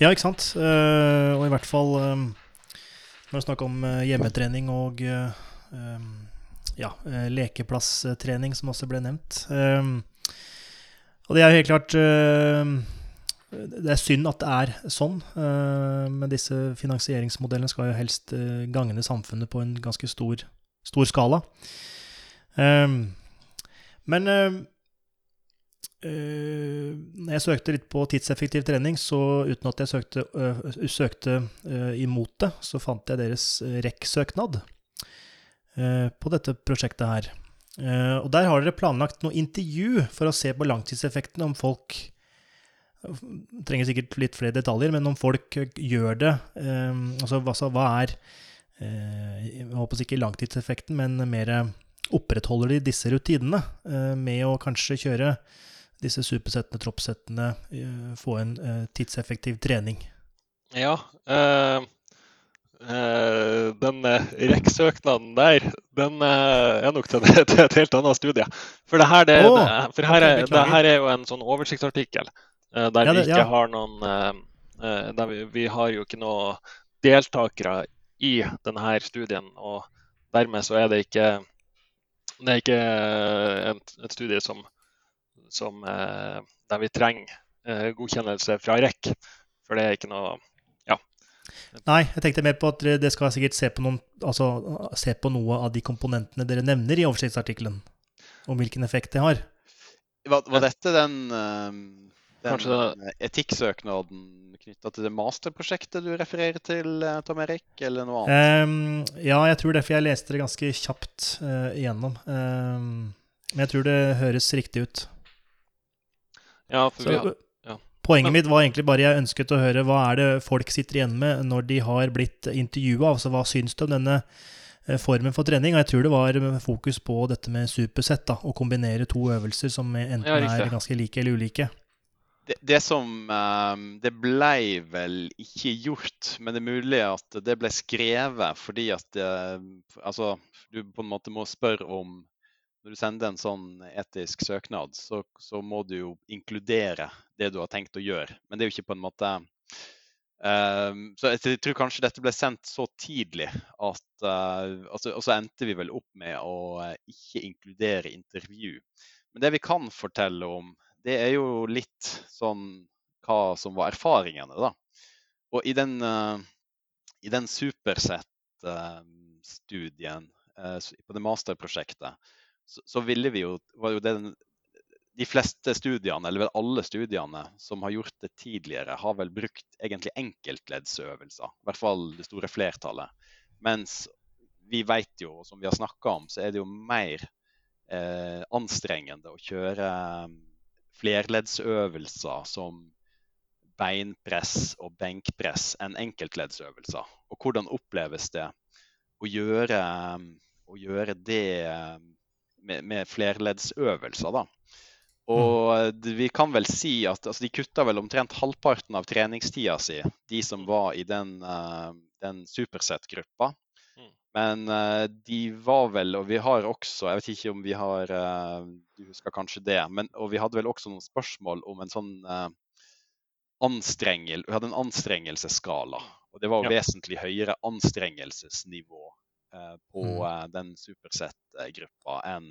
Ja, ikke sant. Uh, og i hvert fall um når vi snakker om uh, hjemmetrening og uh, um, ja, lekeplasstrening, som også ble nevnt. Og det er jo helt klart Det er synd at det er sånn, men disse finansieringsmodellene skal jo helst gagne samfunnet på en ganske stor, stor skala. Men Uh, jeg søkte litt på tidseffektiv trening, så uten at jeg søkte, søkte imot det, så fant jeg deres REC-søknad på dette prosjektet her. Og der har dere planlagt noe intervju for å se på langtidseffekten, om folk Trenger sikkert litt flere detaljer, men om folk gjør det Altså hva, er Jeg håper ikke langtidseffekten, men mer opprettholder de disse rutinene med å kanskje kjøre disse supersettene, troppsettene, eh, få en eh, tidseffektiv trening? Ja. Eh, eh, den eh, REC-søknaden der, den er nok til, *laughs* til, et helt annet studie. For det her, det, oh, det, for her, er, det her er jo en sånn oversiktsartikkel der ja, vi ikke ja. har noen der vi, vi, har jo ikke noen deltakere i denne studien. Og dermed så er det ikke, det er ikke et, et studie som som, eh, der vi trenger eh, godkjennelse fra REC. For det er ikke noe. Nei, jeg tenkte mer på at dere skal sikkert se på, noen, altså, se på noe av de komponentene dere nevner i oversiktsartikkelen. Om hvilken effekt det har. Var, var dette den, eh, det... etikksøknaden knytta til det masterprosjektet du refererer til, Tom Erik, eller noe annet? Um, ja, jeg tror det, for jeg leste det ganske kjapt uh, igjennom. Um, men jeg tror det høres riktig ut. Ja, for Så, vi har. Poenget mitt var egentlig bare jeg ønsket å høre hva er det folk sitter igjen med når de har blitt intervjua. Altså, hva syns du om denne eh, formen for trening? Og jeg tror det var fokus på dette med supersett. da, Å kombinere to øvelser som enten ja, er ganske like eller ulike. Det, det som um, Det blei vel ikke gjort, men det er mulig at det ble skrevet fordi at det, Altså, du på en måte må spørre om når du sender en sånn etisk søknad, så, så, må du jo inkludere det du har tenkt å gjøre. Men det er jo ikke på en måte um, Så jeg tror kanskje dette ble sendt så tidlig at uh, altså, Og så endte vi vel opp med å uh, ikke inkludere intervju. Men det vi kan fortelle om, det er jo litt sånn hva som var erfaringene, da. Og i den, uh, i den Supersett-studien på det masterprosjektet, så, så ville vi jo, var jo den, De fleste studiene, eller vel alle studiene som har gjort det tidligere, har vel brukt egentlig enkeltleddsøvelser. I hvert fall det store flertallet. Mens vi vet jo, som vi har snakka om, så er det jo mer eh, anstrengende å kjøre mm, flerleddsøvelser som beinpress og benkpress enn enkeltleddsøvelser. Og hvordan oppleves det å gjøre, mm, å gjøre det mm, med, med flerleddsøvelser. da. Og vi kan vel si at altså, de kutta vel omtrent halvparten av treningstida si, de som var i den, uh, den Superset-gruppa. Mm. Men uh, de var vel, og vi har også, jeg vet ikke om vi har uh, Du husker kanskje det, men, og vi hadde vel også noen spørsmål om en sånn anstrengel, Vi hadde en anstrengelsesskala. Og det var Ja. vesentlig høyere anstrengelsesnivå på Mm. den Superset-gruppa enn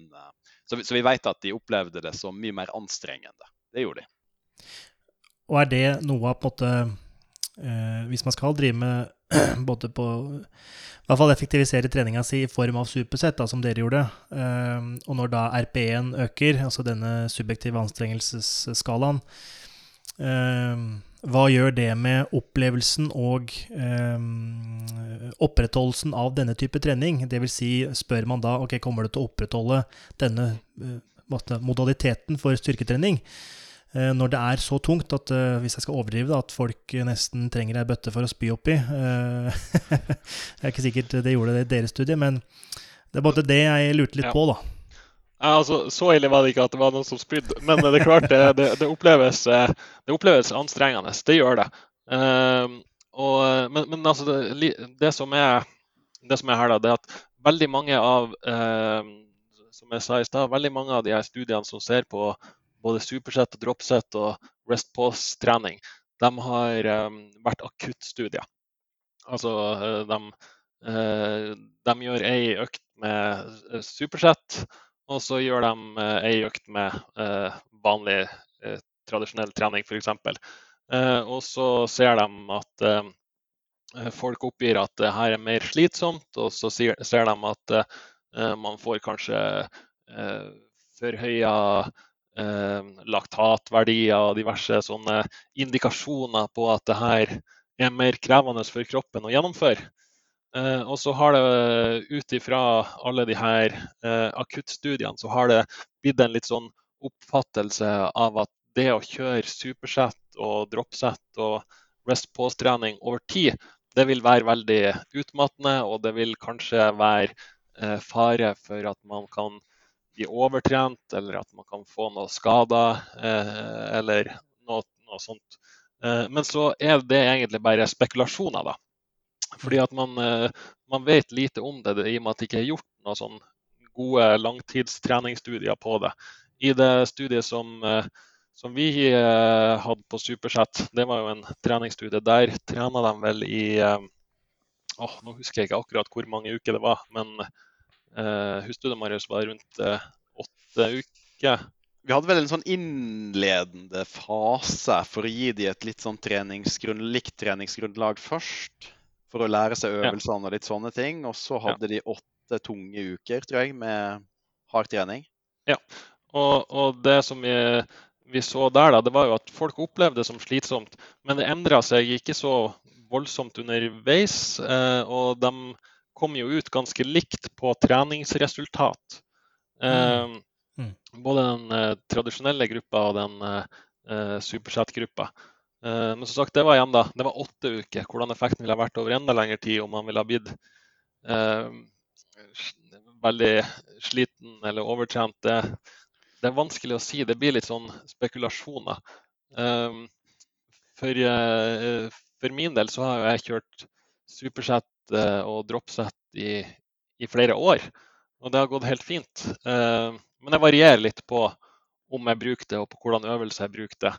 så, vi- så vi vet at de opplevde det som mye mer anstrengende. Det gjorde de. Og er det noe av på en måte eh, Hvis man skal drive med *clears throat* både på I hvert fall effektivisere treninga si i form av supersett, da, som dere gjorde, eh, og når da RP1 øker, altså denne subjektive anstrengelsesskalaen, eh, hva gjør det med opplevelsen og eh, opprettholdelsen av denne type trening? Det vil si, spør man da ok, kommer du til å opprettholde denne eh, modaliteten for styrketrening? Eh, når det er så tungt at eh, hvis jeg skal overdrive det, at folk nesten trenger ei bøtte for å spy oppi eh, *laughs* Det er ikke sikkert det gjorde det i deres studie, men det er bare det jeg lurte litt Ja. på, da. Altså, Så ille var det ikke at det var noen som spydde, men det er klart det, det, det, oppleves, eh, det oppleves anstrengende. Det gjør det. Ehm, og, men, men altså, det, som er, det som er her, da, det er at veldig mange av ehm, som jeg sa i sted, veldig mange av de her studiene som ser på både supersett dropset og rest pause-trening, de har um, vært akuttstudier. Altså, eh, de, eh, de gjør ei økt med eh, supersett, og så gjør de eh, ei økt med eh, vanlig eh, tradisjonell trening, f.eks. Og så ser de at folk oppgir at det her er mer slitsomt, og så ser de at man får kanskje forhøya laktatverdier og diverse sånne indikasjoner på at det her er mer krevende for kroppen å gjennomføre. Eh, og så har det ut ifra alle de her eh, akuttstudiene, så har det blitt en litt sånn oppfattelse av at det å kjøre supersett og dropsett og rest pause-trening over tid, det vil være veldig utmattende, og det vil kanskje være eh, fare for at man kan bli overtrent, eller at man kan få noen skader, eh, eller noe, noe sånt. Eh, men så er det egentlig bare spekulasjoner, da. Fordi at man, eh, man vet lite om det, i og med at det ikke er gjort noen sånn gode langtidstreningsstudier på det. I det studiet som, eh, som vi eh, hadde på Superset, det var jo en treningsstudie. Der trena de vel i åh, Nå husker jeg ikke akkurat hvor mange uker det var, men eh, husstudiet Marius var rundt eh, åtte uker. Vi hadde vel en sånn innledende fase for å gi de et litt sånn treningsgrunn, likt treningsgrunnlag først. For å lære seg Ja. øvelsene og litt sånne ting. Og så hadde de åtte tunge uker, tror jeg, med hard trening. Og, og det som vi, vi så der, da, det var jo at folk opplevde det som slitsomt. Men det endra seg ikke så voldsomt underveis. Eh, og de kom jo ut ganske likt på treningsresultat. Eh, Mm. Både den eh, tradisjonelle gruppa og den eh, superset-gruppa. Eh, men som sagt, det var igjen da, det var åtte uker. Hvordan effekten ville ha vært over enda lengre tid om man ville ha blitt eh, veldig sliten eller overtrent. Det, det er vanskelig å si. Det blir litt sånn spekulasjoner. Eh, for, eh, for min del så har jeg kjørt supersett eh, og dropsett i, i flere år. Og det har gått helt fint. Eh, men jeg varierer litt på om jeg bruker det, og på hvordan øvelse jeg bruker det.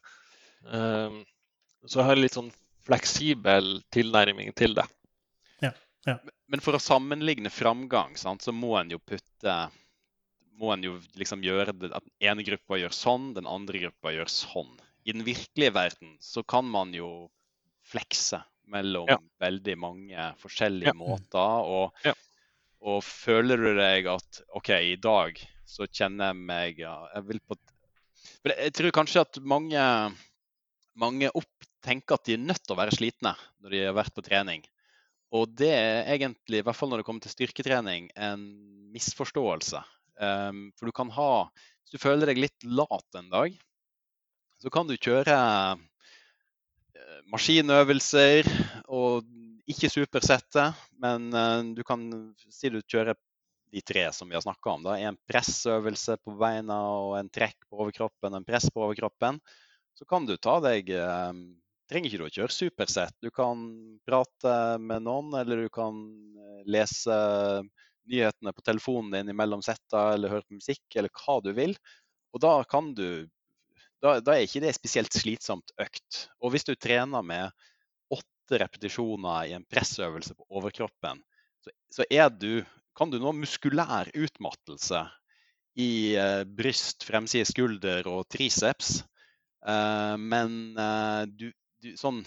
Så jeg har litt sånn fleksibel tilnærming til det. Men for å sammenligne framgang, sant, så må en jo putte må en jo liksom gjøre det at den ene gruppa gjør sånn, den andre gruppa gjør sånn. I den virkelige verden så kan man jo flekse mellom Ja. veldig mange forskjellige Ja. måter. Og, Ja. og føler du deg at OK, i dag så kjenner jeg meg ja, jeg vil på jeg tror kanskje at mange, mange opp tenker at de er nødt til å være slitne når de har vært på trening. Og det er egentlig, i hvert fall når det kommer til styrketrening, en misforståelse. Um, for du kan ha Hvis du føler deg litt lat en dag, så kan du kjøre eh, maskinøvelser og ikke supersette, men eh, du kan si du kjører de tre som vi har snakka om. Da. En pressøvelse på beina og en trekk på overkroppen en press på overkroppen. Så kan du ta deg eh, Trenger ikke du å kjøre supersett. Du kan prate med noen, eller du kan eh, lese nyhetene på telefonen din imellom setta, eller høre på musikk, eller hva du vil. Og da kan du da, da, er ikke det spesielt slitsomt økt. Og hvis du trener med åtte repetisjoner i en pressøvelse på overkroppen, så, så du, kan du nå muskulær utmattelse i eh, bryst, fremside skulder og triceps. Eh, men eh, du, du, sånn,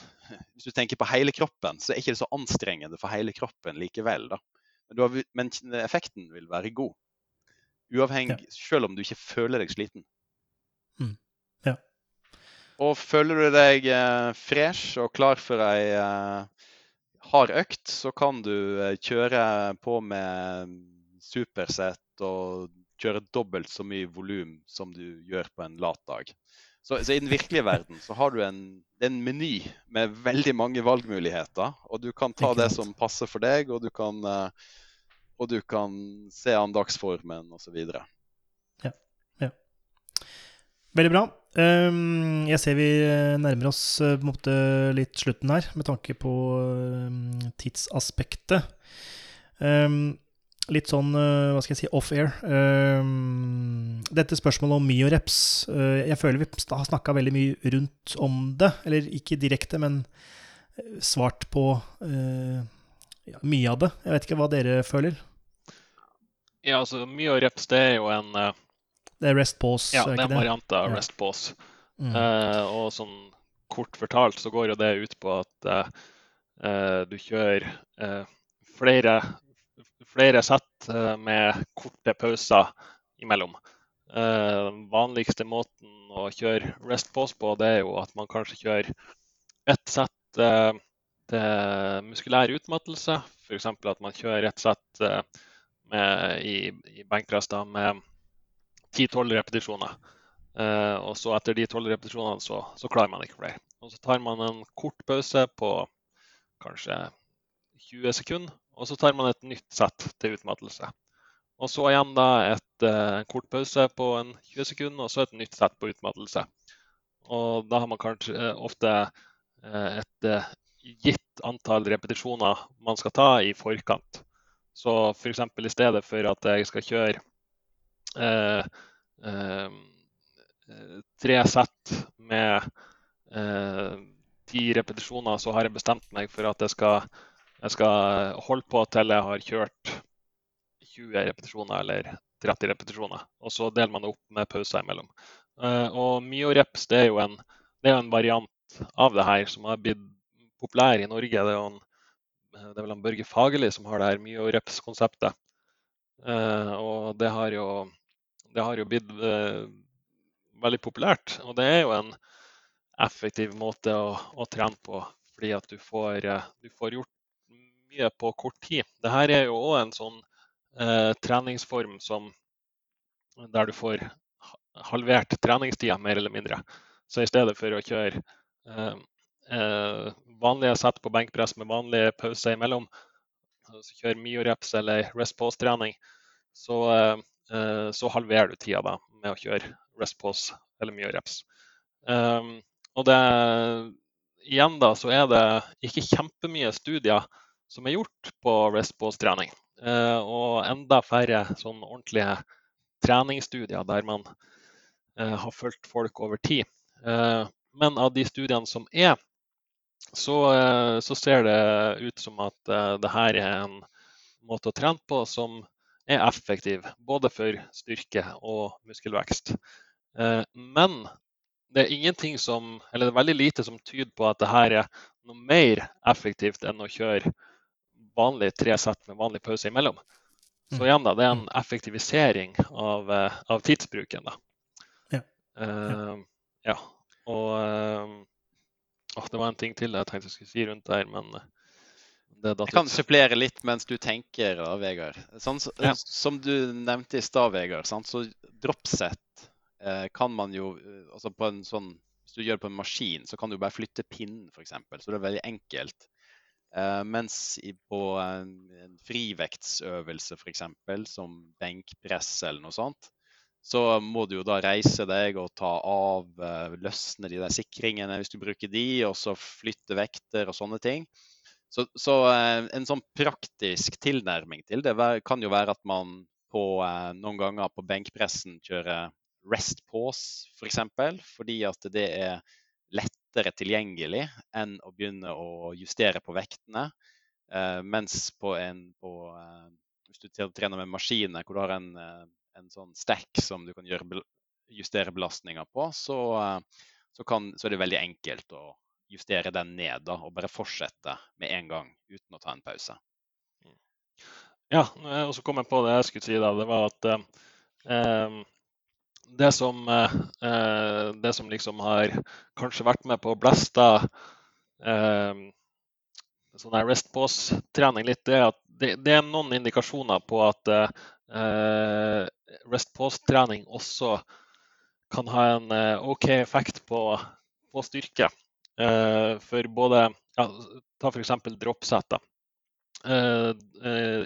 hvis du tenker på hele kroppen, så er ikke det så anstrengende for hele kroppen likevel. Da. Men, har, men effekten vil være god. Uavhengig, ja. Selv om du ikke føler deg sliten. Mm. Ja. Og føler du deg eh, fresh og klar for ei eh, hard økt, så kan du eh, kjøre på med supersett og kjøre dobbelt så mye volum som du gjør på en lat dag. Så, så, i den virkelige verden så har du en, en meny med veldig mange valgmuligheter. Og du kan ta det som passer for deg, og du kan, uh, og du kan se an dagsformen osv. Ja. ja. Veldig bra. Um, jeg ser vi nærmer oss uh, måte, litt slutten her, med tanke på tidsaspektet. Litt sånn, uh, hva skal jeg si, off-air. Um, dette spørsmålet om myoreps uh, Jeg føler vi har snakka veldig mye rundt om det. Eller ikke direkte, men svart på uh, ja, mye av det. Jeg vet ikke hva dere føler? Ja, altså myoreps det er jo en Det er rest pause, ja, det? er en variant av rest pause. Mm. og sånn kort fortalt så går jo det ut på at du kjører flere flere sett eh, med korte pauser imellom. Eh, vanligste måten å kjøre rest pause på, det er jo at man kanskje kjører ett sett eh, til muskulær utmattelse. F.eks. at man kjører ett sett med, i, i benkpress med 10-12 repetisjoner. Eh, og så etter de 12 repetisjonene så, så, klarer man ikke flere. Og så tar man en kort pause på kanskje 20 sekunder, og så tar man et nytt sett til utmattelse. Og så igjen da et uh, kort pause på en 20 sekunder, og så et nytt sett på utmattelse. Og da har man kanskje uh, ofte uh, et gitt antall repetisjoner man skal ta i forkant. Så f.eks. For i stedet for at jeg skal kjøre tre sett med ti repetisjoner, så har jeg bestemt meg for at jeg skal jeg skal holde på til jeg har kjørt 20 repetisjoner eller 30 repetisjoner. Og så deler man det opp med pauser imellom. Eh, og myoreps det er jo en, er en, variant av det her som har blitt populær i Norge. Det er, en, det er vel en Børge Fagerli som har det her myoreps-konseptet. Eh, og det har jo, det har jo blitt eh, veldig populært. Og det er jo en effektiv måte å, å trene på, fordi at du får, du får gjort mye på kort tid. Dette er jo òg en sånn eh, treningsform som, der du får halvert treningstida, mer eller mindre. Så i stedet for å kjøre eh, eh, vanlige sett på benkpress med vanlige pauser imellom, så kjøre myoreps eller rest pause-trening, så, eh, så, halverer du tida da, med å kjøre rest pause eller myoreps. Um, og det, igjen da, så er det ikke kjempemye studier som er gjort på Respose-trening. Eh, og enda færre sånn ordentlige treningsstudier der man eh, har fulgt folk over tid. Eh, men av de studiene som er, så, så ser det ut som at det her er en måte å trene på som er effektiv både for styrke og muskelvekst. Men det er ingenting som, eller det er veldig lite som tyder på at det her er noe mer effektivt enn å kjøre vanlig tre sett med vanlig pause imellom. Så mm. igjen da, det er en effektivisering av, eh, av tidsbruken. da. Ja. Uh, ja. Og uh, det var en ting til jeg tenkte jeg skulle si rundt der, men jeg kan supplere litt mens du tenker, da, Vegard. Sånn, ja. Som du nevnte i stad, Vegard, så dropset eh, kan man jo altså på en sånn, Hvis du gjør det på en maskin, så kan du bare flytte pinnen, f.eks. Så det er veldig enkelt. Eh, mens på en, frivektsøvelse f.eks., som benkpress eller noe sånt, så må du jo da reise deg og ta av, eh, løsne de der sikringene hvis du bruker de, og så flytte vekter og sånne ting. Så, så eh, en sånn praktisk tilnærming til det kan jo være at man på, noen ganger på benkpressen kjører rest pause, f.eks. For fordi at det er lettere tilgjengelig enn å begynne å justere på vektene. mens på en på, hvis du trener med maskiner hvor du har en en sånn stack som du kan gjøre, justere belastninga på, så, så, kan, så, er det veldig enkelt å justere den ned da, og bare fortsette med en gang uten å ta en pause. Ja, og så kom jeg på det jeg skulle si. da, Det var at eh, det, som, eh, det som liksom har kanskje vært med på å blaste eh, sånn rest pause-trening litt, det er at det, det, er noen indikasjoner på at eh, rest pause-trening også kan ha en eh, OK effekt på, på styrke. Eh, for både ja, Ta f.eks. dropset. Eh,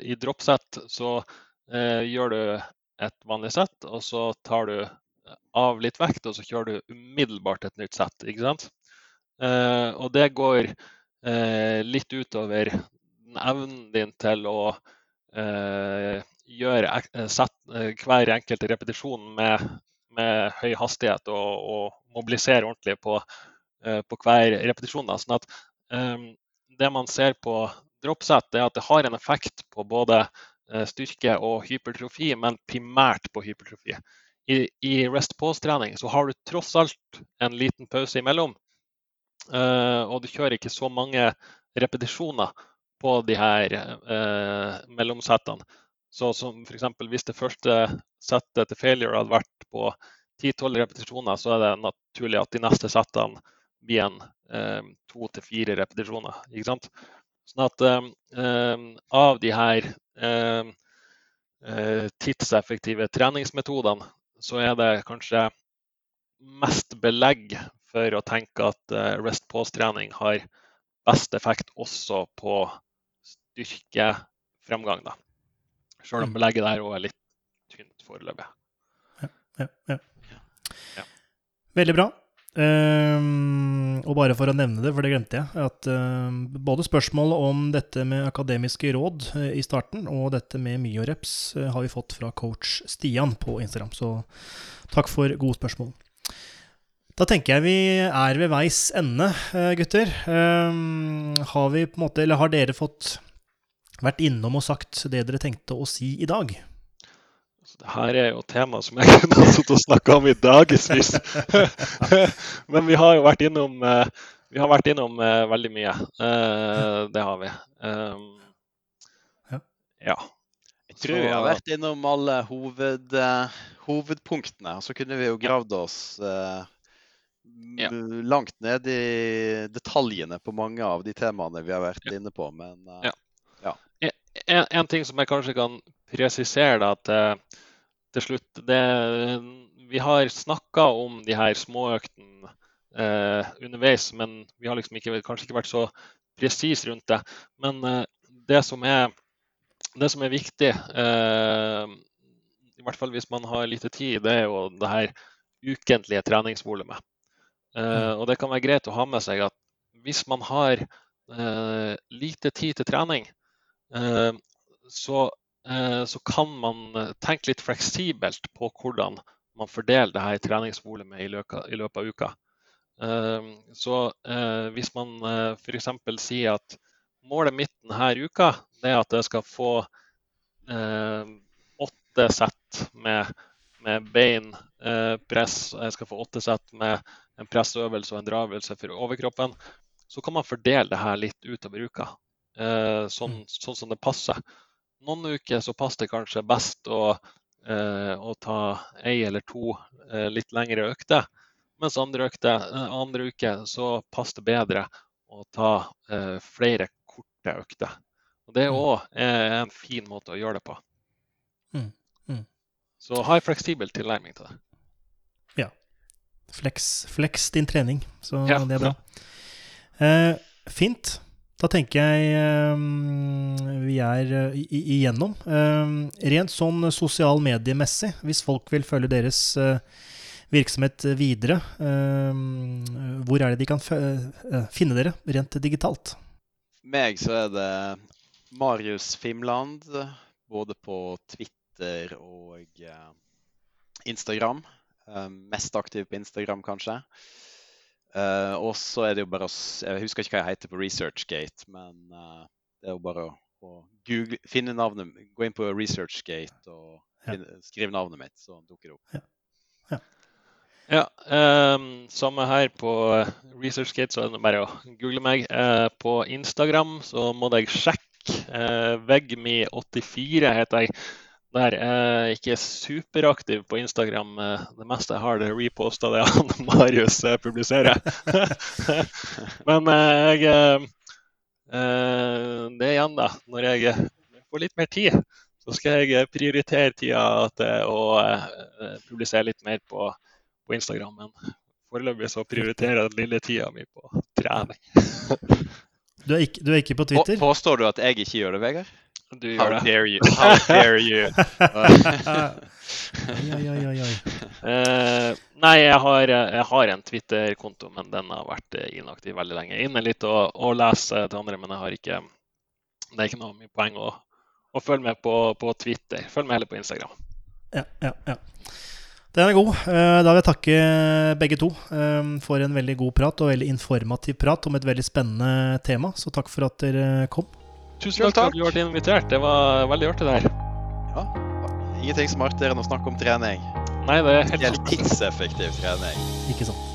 I dropset så gjør du et vanlig sett, og så tar du av litt vekt, og så kjører du umiddelbart et nytt sett. ikke sant? og det går litt utover evnen din til å eh, gjøre set, eh, hver enkelt repetisjon med, med høy hastighet og, og mobilisere ordentlig på, eh, på, hver repetisjon. Da. Sånn at det man ser på dropset, er at det har en effekt på både styrke og hypertrofi, men primært på hypertrofi. I, i rest pause-trening så har du tross alt en liten pause imellom. Uh, og du kjører ikke så mange repetisjoner på de her uh, mellomsettene. Så som f.eks. hvis det første settet til failure hadde vært på 10-12 repetisjoner, så er det naturlig at de neste settene blir en eh, to til fire repetisjoner. ikke sant? Sånn at eh, eh av de her eh, eh, tidseffektive treningsmetodene, så er det kanskje mest belegg for å tenke at eh, rest pause-trening har best effekt også på styrkefremgang. Da. Selv om mm. belegget der òg er litt tynt foreløpig. Ja, ja, ja. ja. Veldig bra. Um, og bare for å nevne det, for det glemte jeg, at um, både spørsmålet om dette med akademiske råd uh, i starten, og dette med myoreps uh, har vi fått fra coach Stian på Instagram. Så takk for gode spørsmål. Da tenker jeg vi er ved veis ende, uh, gutter. Um, har vi på en måte, eller har dere fått vært innom og sagt det dere tenkte å si i dag? Det her er jo tema som jeg *laughs* kunne ha sittet og snakka om i dagevis. *laughs* Men vi har jo vært innom, eh, vi har vært innom eh, veldig mye. Eh, det har vi. Ja. Jeg tror vi har vært innom alle hoved, hovedpunktene. Og så kunne vi jo gravd oss ja. langt ned i detaljene på mange av de temaene vi har vært inne på. Men ja en, en, ting som jeg kanskje kan presisere det at til slutt det, Vi har snakka om de her småøktene eh, underveis, men vi har liksom ikke, kanskje ikke vært så presis rundt det. Men eh, det, som er, det, som er, viktig, eh, i hvert fall hvis man har lite tid, det er jo det her ukentlige treningsvolumet. Eh, mm. og det kan være greit å ha med seg at hvis man har eh, lite tid til trening, Eh, så, eh, så, kan man eh, tenke litt fleksibelt på hvordan man fordeler det her treningsvolumet i, løpet av uka. Så hvis man f.eks. sier at målet mitt denne uka er at jeg skal få åtte sett med, med beinpress, jeg skal få åtte sett med en pressøvelse og en dravelse for overkroppen, så kan man fordele det her litt utover uka eh, sånn, sånn, som det passer. Noen uker så passer det kanskje best å, eh, å ta ei eller to eh, litt lengre økter. Mens andre, økter, eh, andre uker så passer det bedre å ta eh, flere korte økter. Og Det er òg mm. en fin måte å gjøre det på. Mm. Mm. Så ha en fleksibel tilnærming til det. Ja. Flex, flex din trening, så ja. det er bra. *laughs* Eh, fint. Da tenker jeg um, vi er uh, igjennom. Um, rent sånn sosial mediemessig, hvis folk vil følge deres virksomhet videre, hvor er det de kan finne dere rent digitalt? Meg så er det Marius Fimland, både på Twitter og Instagram. mest aktiv på Instagram, kanskje. Uh, og så er det jo bare å Jeg husker ikke hva jeg heter på ResearchGate, men uh, det er jo bare å, å Google, finne navnet Gå inn på ResearchGate og finne, ja. skrive navnet mitt, så dukker det opp. Ja. ja. ja um, samme her på ResearchGate, så er det bare å google meg. Uh, på Instagram så må jeg sjekke. Uh, Vegmi84 heter jeg. Der er ikke superaktiv på Instagram. Det meste jeg har, det reposta det han *laughs* Marius eh, publiserer. *laughs* Men eh, jeg eh, Det er igjen, da. Når jeg får litt mer tid, så skal jeg prioritere tida til å publisere litt mer på, på Instagram. Men foreløpig så prioriterer jeg den lille tida mi på trening. *laughs* Du er, ikke, du er ikke på Twitter? Påstår du at jeg ikke gjør det, Vegard? Du gjør How dare you? How dare you? *laughs* oi, oi, oi, oi. Uh, nei, jeg har, jeg har en Twitter-konto, men den har vært inaktiv veldig lenge. Inne litt å og lese til andre, men jeg har ikke Det er ikke noe mye poeng å, å følge med på, på, Twitter. Følg med heller på Instagram. Ja, ja, ja. Den er god. Eh, da vil jeg takke begge to eh, for en veldig god prat og veldig informativ prat om et veldig spennende tema. Så takk for at dere kom. Tusen takk for at du ble invitert. Det var veldig artig, det her. Ja. Ingenting er enn å snakke om trening. Nei, det er helt, helt tidseffektiv trening. Ikke sant.